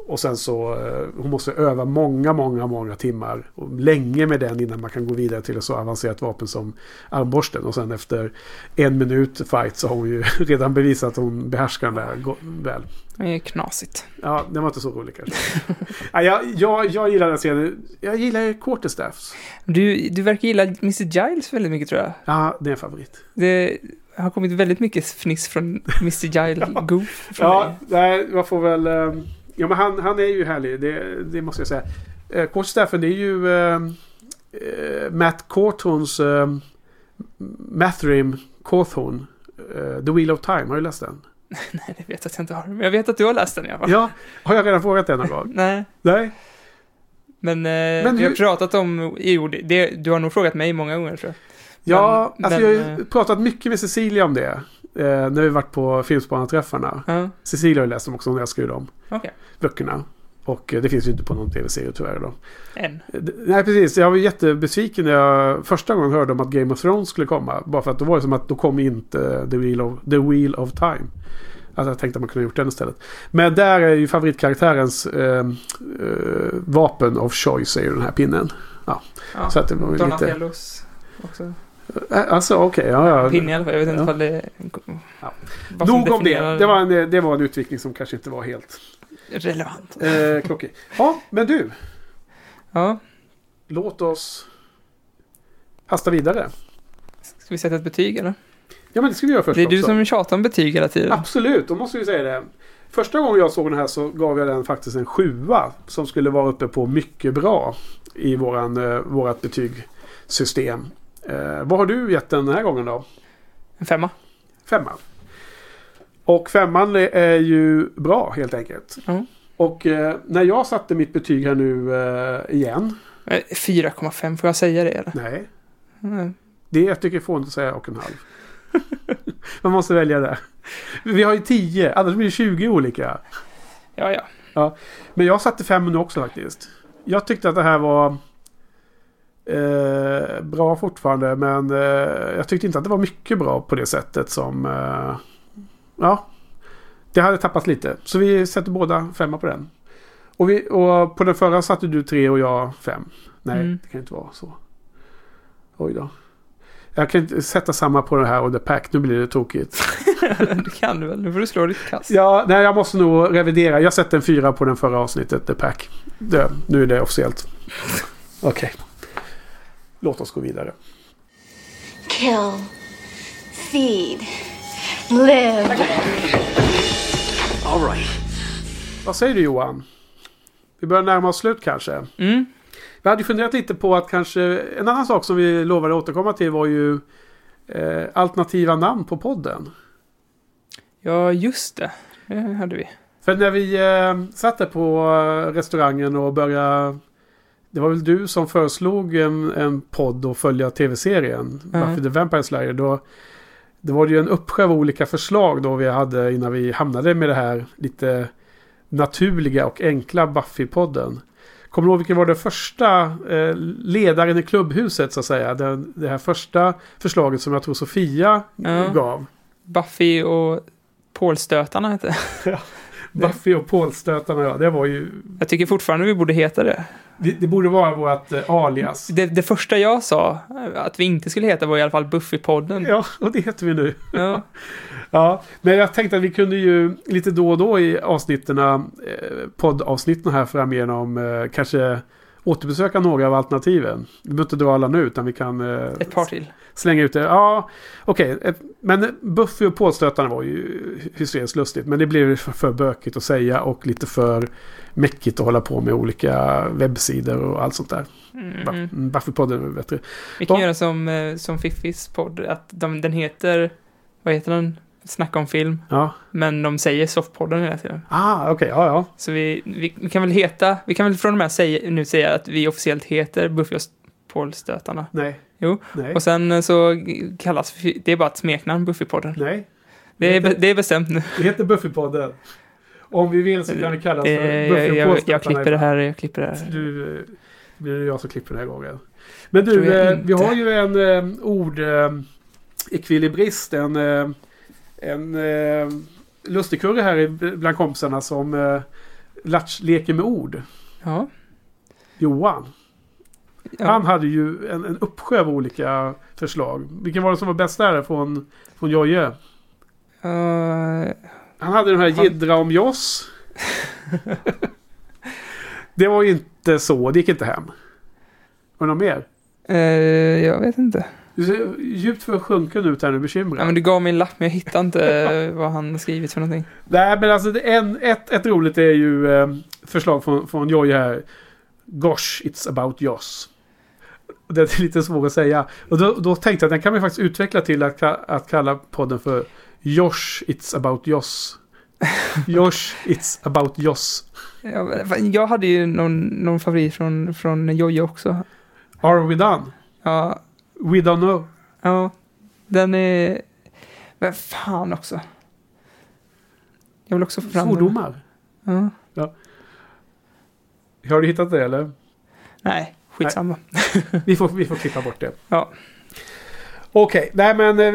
och sen så, eh, hon måste öva många, många, många timmar. Och länge med den innan man kan gå vidare till ett så avancerat vapen som armborsten. Och sen efter en minut fight så har hon ju redan bevisat att hon behärskar den där väl. Det är knasigt. Ja, den var inte så rolig kanske. ja, jag, jag, jag gillar den scenen. Jag gillar quarterstaffs. Du, du verkar gilla Mr. Giles väldigt mycket tror jag. Ja, det är en favorit. Det har kommit väldigt mycket fniss från Mr. Giles Goof från Ja, nej, man får väl... eh, Ja, men han, han är ju härlig. Det, det måste jag säga. Eh, Quarterstaffen, det är ju eh, eh, Matt Cawthorns eh, Mathrim Cawthorn. eh, The Wheel of Time. Har du läst den? Nej, det vet jag att jag inte har. Men jag vet att du har läst den i alla fall. Ja. Har jag redan frågat den någon gång? Nej, Nej. men, eh, Men vi har hur- pratat om... Jo, det, du har nog frågat mig många gånger tror jag. Ja, Men- alltså men, jag har eh, pratat mycket med Cecilia om det. Eh, när vi varit på Filmspanarträffarna. Ja, Cecilia har läst dem också. Hon älskar ju dem. okej. Böckerna. Och eh, det finns ju inte på någon tv-serie tyvärr då. En. Eh, Nej, precis. Jag var jättebesviken när jag första gången hörde om att Game of Thrones skulle komma. Bara för att då var det som att då kom inte The Wheel of, The Wheel of Time. Alltså jag tänkte att man kunde ha gjort den istället. Men där är ju favoritkaraktärens eh, eh, vapen of choice är ju den här pinnen. Ja, Så att det var ju lite... Också. Eh, Alltså okej, ja, ja. Pinne i alla fall. Jag vet inte Ja. det... Ja. Nog om det. definierar Det var, en, det var en utvikning som kanske inte var helt Relevant. eh, klockig. Ja, men du. Ja, Låt oss hasta vidare. ska vi sätta ett betyg eller? Ja, men det ska vi göra först Det är du också. som tjatar om betyg hela tiden. Absolut, då måste vi säga det. Första gången jag såg den här så gav jag den faktiskt en sjua. Som skulle vara uppe på mycket bra i våran, eh, vårat betygssystem. Eh, vad har du gett den här gången då? En femma. Femma. Och femman är ju bra helt enkelt. Ja. Och eh, när jag satte mitt betyg här nu eh, igen. Eh, 4,5, får jag säga det eller? Nej, Mm. det jag tycker får inte säga och en halv. Man måste välja det. Vi har ju 10, annars blir det 20 olika. Ja, ja. Men jag satte fem nu också faktiskt. Jag tyckte att det här var eh, bra fortfarande. Men eh, jag tyckte inte att det var mycket bra på det sättet som... Eh, ja, det hade tappat lite. Så vi sätter båda femma på den. Och, vi, och på den förra satte du tre och jag fem. Nej, Mm. det kan inte vara så. Oj då. Jag kan inte sätta samma på det här och The Pack. Nu blir det tokigt. det kan du väl? Nu får du slå ditt kast. Ja, nej, jag måste nog revidera. Jag sätter en fyra på den förra avsnittet, The Pack. Det, nu är det officiellt. Okej. Låt oss gå vidare. Kill. Feed. Live. All right. Vad säger du Johan? Vi börjar närma oss slut kanske. Mm. Vi hade funderat lite på att kanske... En annan sak som vi lovade återkomma till var ju eh, alternativa namn på podden. Ja, just det. Det hade vi. För när vi eh, satt där på restaurangen och började... Det var väl du som föreslog en, en podd och följa tv-serien. Mm. Buffy the Vampire Slayer. Då, det var det ju en uppsjö av olika förslag då vi hade innan vi hamnade med det här lite naturliga och enkla Buffy-podden. Kommer du ihåg vilken var den första eh, ledaren i klubbhuset så att säga? Den, det här första förslaget som jag tror Sofia Ja. gav. Buffy och Pålstötarna hette Buffy och Paul-stötarna. Det var ju... Jag tycker fortfarande vi borde heta det. Det, det borde vara vårt eh, alias. det. Det första jag sa eh, att vi inte skulle heta var i alla fall Buffy-podden. Ja, och det heter vi nu. Ja. Ja, men jag tänkte att vi kunde ju lite då och då i avsnitten, eh, poddavsnitten här framigenom eh, kanske återbesöka några av alternativen. Vi behöver inte dra alla nu utan vi kan eh, Ett par till. Slänga ut det. Ja, okej. ett- Men Buffy och påstötarna var ju hysteriskt lustigt. Men det blev för, bökigt att säga och lite för mäckigt att hålla på med olika webbsidor och allt sånt där. Mm. Mm. Buffy-podden är bättre. Vi kan Ja. göra som, eh, som Fiffis podd, att de, den heter, vad heter den? Snacka om film. Ja. Men de säger softpodden hela tiden. Ah, okej. Ja, ja. Så vi, vi, vi kan väl heta, vi kan väl från och med säga, nu säga att vi officiellt heter Buffy och Pålstötarna. Nej. Jo. Nej. Och sen eh, så kallas det är bara ett smeknamn, Buffypodden. Nej. Det är, be- det är bestämt nu. Det heter Buffypodden. Om vi vill så kan det kallas Eh, för jag, och jag, påstötarna jag klipper det här, jag klipper det här. Du, eh, det blir jag som klipper den här gången. Men du, jag eh, vi har ju en eh, ord eh, ekvilibrist, en, eh, en eh, lustigkurre här i- bland kompisarna som eh, latch, leker med ord. Ja. Johan. Ja. Han hade ju en, en uppsjö av olika förslag. Vilken var det som var bäst där från, från Jojje? Eh, Han hade den här Han- jiddra om Joss. det var ju inte så. Det gick inte hem. Var det något mer? eh, jag vet inte. Du ser djupt försjunken ut här nu, bekymrad. Ja, men du gav mig en lapp, men jag hittade inte vad han skrivit för någonting. Nej, men alltså det- en, ett, ett roligt är ju eh, förslag från, från Jojje här. Gosh, it's about Joss. Det är lite svårt att säga. Och då, då tänkte jag att den kan vi faktiskt utveckla till att, att kalla podden för Josh, it's about Joss. Josh, it's about Joss. Ja, Jag hade ju någon, någon favorit från, från Jojje också. Are we done? Ja, We don't know. ja, den är... Men fan också. Jag vill också få fram. Svordomar. Ja. Har du hittat det eller? Nej, skitsamma. Vi får, vi får klippa bort det. Ja. Okej, nej men eh,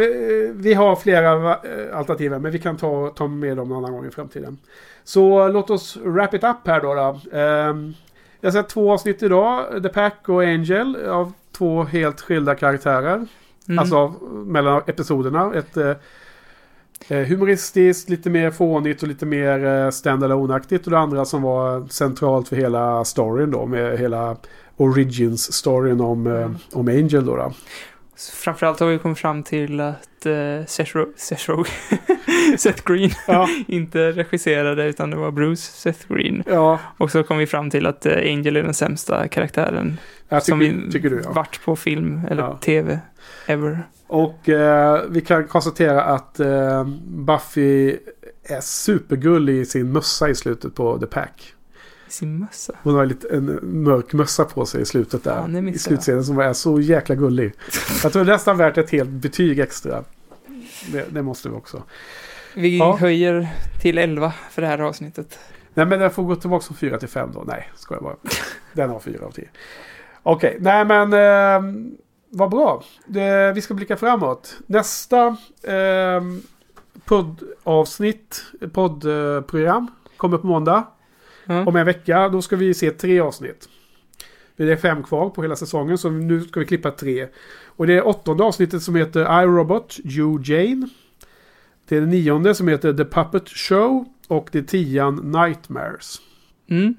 vi- har flera eh, alternativ men vi kan ta, ta med dem någon annan gång i framtiden. Så låt oss wrap it up här då. då. Ehm, jag har sett två avsnitt idag. The Pack och Angel av två helt skilda karaktärer. Mm. Alltså mellan episoderna. Ett eh, Eh, humoristiskt, lite mer fånigt och lite mer eh, standalone-aktigt. Och det andra som var centralt för hela storyn då. Med hela origins-storyn om, mm. om Angel då. då. Framförallt har vi kommit fram till att uh, Seth, Ro- Seth, Ro- Seth Green Ja, inte regisserade utan det var Bruce Seth Green. ja Och så kom vi fram till att eh, Angel är den sämsta karaktären jag som vi tycker du ja. varit på film eller Ja. tv ever. Och eh, vi kan konstatera att Buffy är supergullig i sin mössa i slutet på The Pack. Sin mössa. Hon har lite, en mörk mössa på sig i slutet där. Det I jag. slutscenen som är så jäkla gullig. Jag tror nästan värt ett helt betyg extra. Det, det måste vi också. Vi Ja. höjer till 11 för det här avsnittet. Nej men den får gå tillbaka från 4 till 5 då. Nej, ska jag bara. Den har 4 av 10. Okej, nej men eh, vad bra. Det, vi ska blicka framåt. Nästa eh, poddavsnitt, poddprogram kommer på måndag. Ja. Om en vecka, då ska vi se tre avsnitt. Det är fem kvar på hela säsongen, så nu ska vi klippa tre. Och det är åttonde avsnittet som heter iRobot, You Jane. Det är det nionde som heter The Puppet Show. Och det är tian Nightmares. Mm.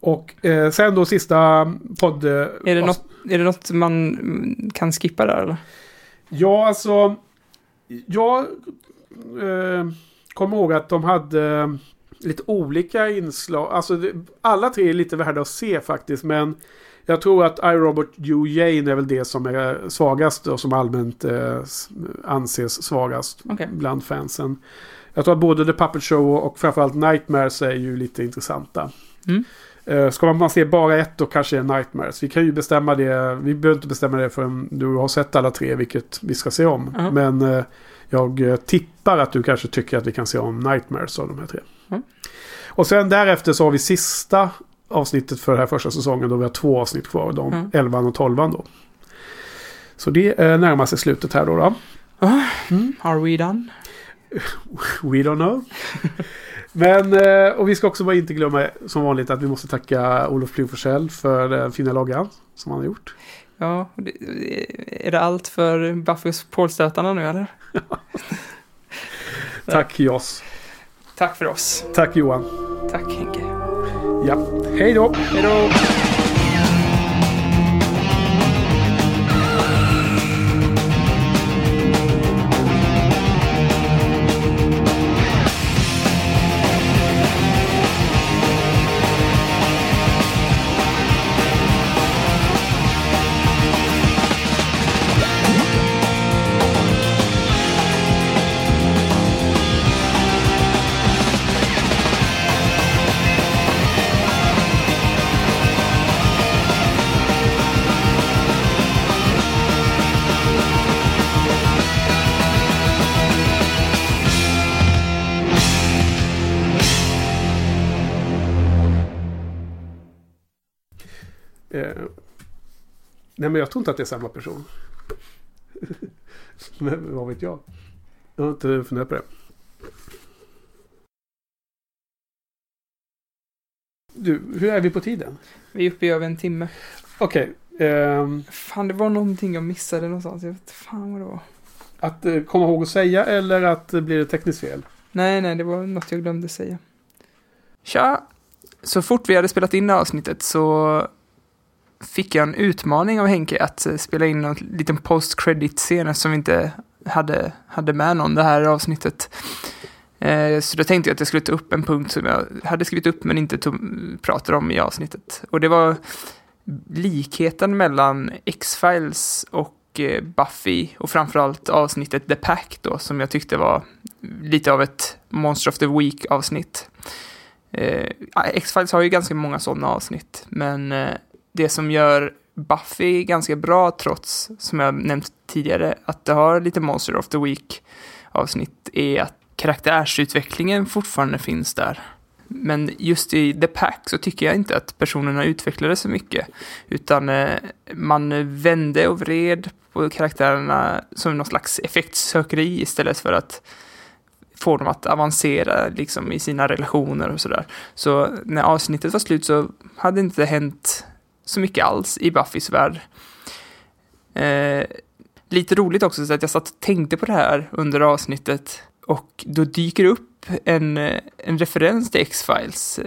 Och eh, sen då sista podd... Är, det något, är det något man mm, kan skippa där eller? Ja, alltså... Jag eh, kommer ihåg att de hade eh, lite olika inslag. Alltså det, alla tre är lite värda att se faktiskt. Men jag tror att iRobot You Jane är väl det som är svagast och som allmänt eh, anses svagast Okej. bland fansen. Jag tror att både The Puppet Show och framförallt Nightmares är ju lite intressanta. Mm. Eh, Ska man se bara ett då kanske är Nightmares. Vi kan ju bestämma det. Vi behöver inte bestämma det förrän du har sett alla tre, vilket vi ska se om. Ja. Men eh, jag eh, tippar att du kanske tycker att vi kan se om Nightmares av de här tre. Mm. Och sen därefter så har vi sista avsnittet för den här första säsongen. Då vi har två avsnitt kvar. De Mm. 11 och 12 då. Så det eh, närmar sig slutet här då. då. Are we done? We don't know. Men, eh, och vi ska också bara inte glömma som vanligt att vi måste tacka Olof Plugforsell för den fina loggan som han har gjort. Ja, det, är det allt för Buffy och Paul-stötarna nu eller? Tack Joss. Tack för oss. Tack Johan. Tack Henke. Ja, hej då. Hej då! Nej men jag tror inte att det är samma person. men vad vet jag? Jag har inte funderat på det. Du, hur är vi på tiden? Vi är uppe i över en timme. Okej. ehm, Fan, det var någonting jag missade någonstans. Jag vet inte fan vad det var. att eh, komma ihåg att säga eller att eh, blir det tekniskt fel? Nej, nej, det var något jag glömde säga. Tja! Så fort vi hade spelat in det här avsnittet så fick jag en utmaning av Henke att eh, spela in en liten post-credit-scen eftersom vi inte hade, hade med någon det här avsnittet. Eh, Så då tänkte jag att jag skulle ta upp en punkt som jag hade skrivit upp men inte tog, pratade om i avsnittet. Och det var likheten mellan X-Files och eh, Buffy och framförallt avsnittet The Pack då som jag tyckte var lite av ett Monster of the Week avsnitt. Eh, X-Files har ju ganska många sådana avsnitt, men eh, det som gör Buffy ganska bra trots, som jag nämnt tidigare, att det har lite Monster of the Week avsnitt är att karaktärsutvecklingen fortfarande finns där. Men just i The Pack så tycker jag inte att personerna utvecklades så mycket. Utan eh, man vände och vred på karaktärerna som någon slags effektsökeri istället för att få dem att avancera liksom, i sina relationer och sådär. Så när avsnittet var slut så hade det inte hänt så mycket alls i Buffys värld. Eh, lite roligt också så att jag satt och tänkte på det här under avsnittet och då dyker upp en, eh, en referens till X-Files.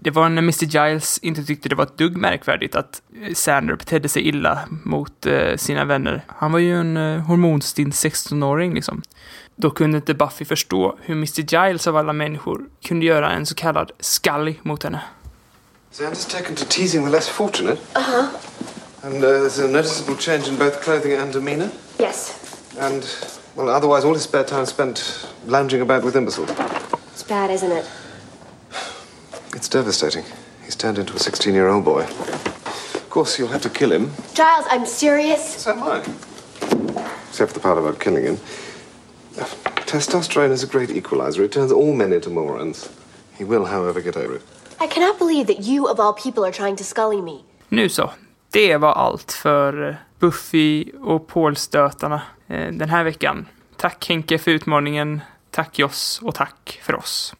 Det var när Mr Giles inte tyckte det var ett dugg märkvärdigt att eh, Sander betedde sig illa mot eh, sina vänner. Han var ju en eh, hormonstinn 16-åring liksom. Då kunde inte Buffy förstå hur Mr Giles av alla människor kunde göra en så kallad skallig mot henne. Xander's taken to teasing the less fortunate. Uh huh. And uh, there's a noticeable change in both clothing and demeanour. Yes. And, well, otherwise, all his spare time spent lounging about with imbeciles. It's bad, isn't it? It's devastating. He's turned into a 16 year old boy. Of course, you'll have to kill him. Giles, I'm serious. So am I. Except for the part about killing him. Testosterone is a great equalizer. It turns all men into morons. He will, however, get over it. I cannot believe that you, of all people, are trying to scully me. Nu så. Det var allt för eh, Buffy och Paul-stötarna eh, den här veckan. Tack Henke för utmaningen. Tack Joss och tack för oss.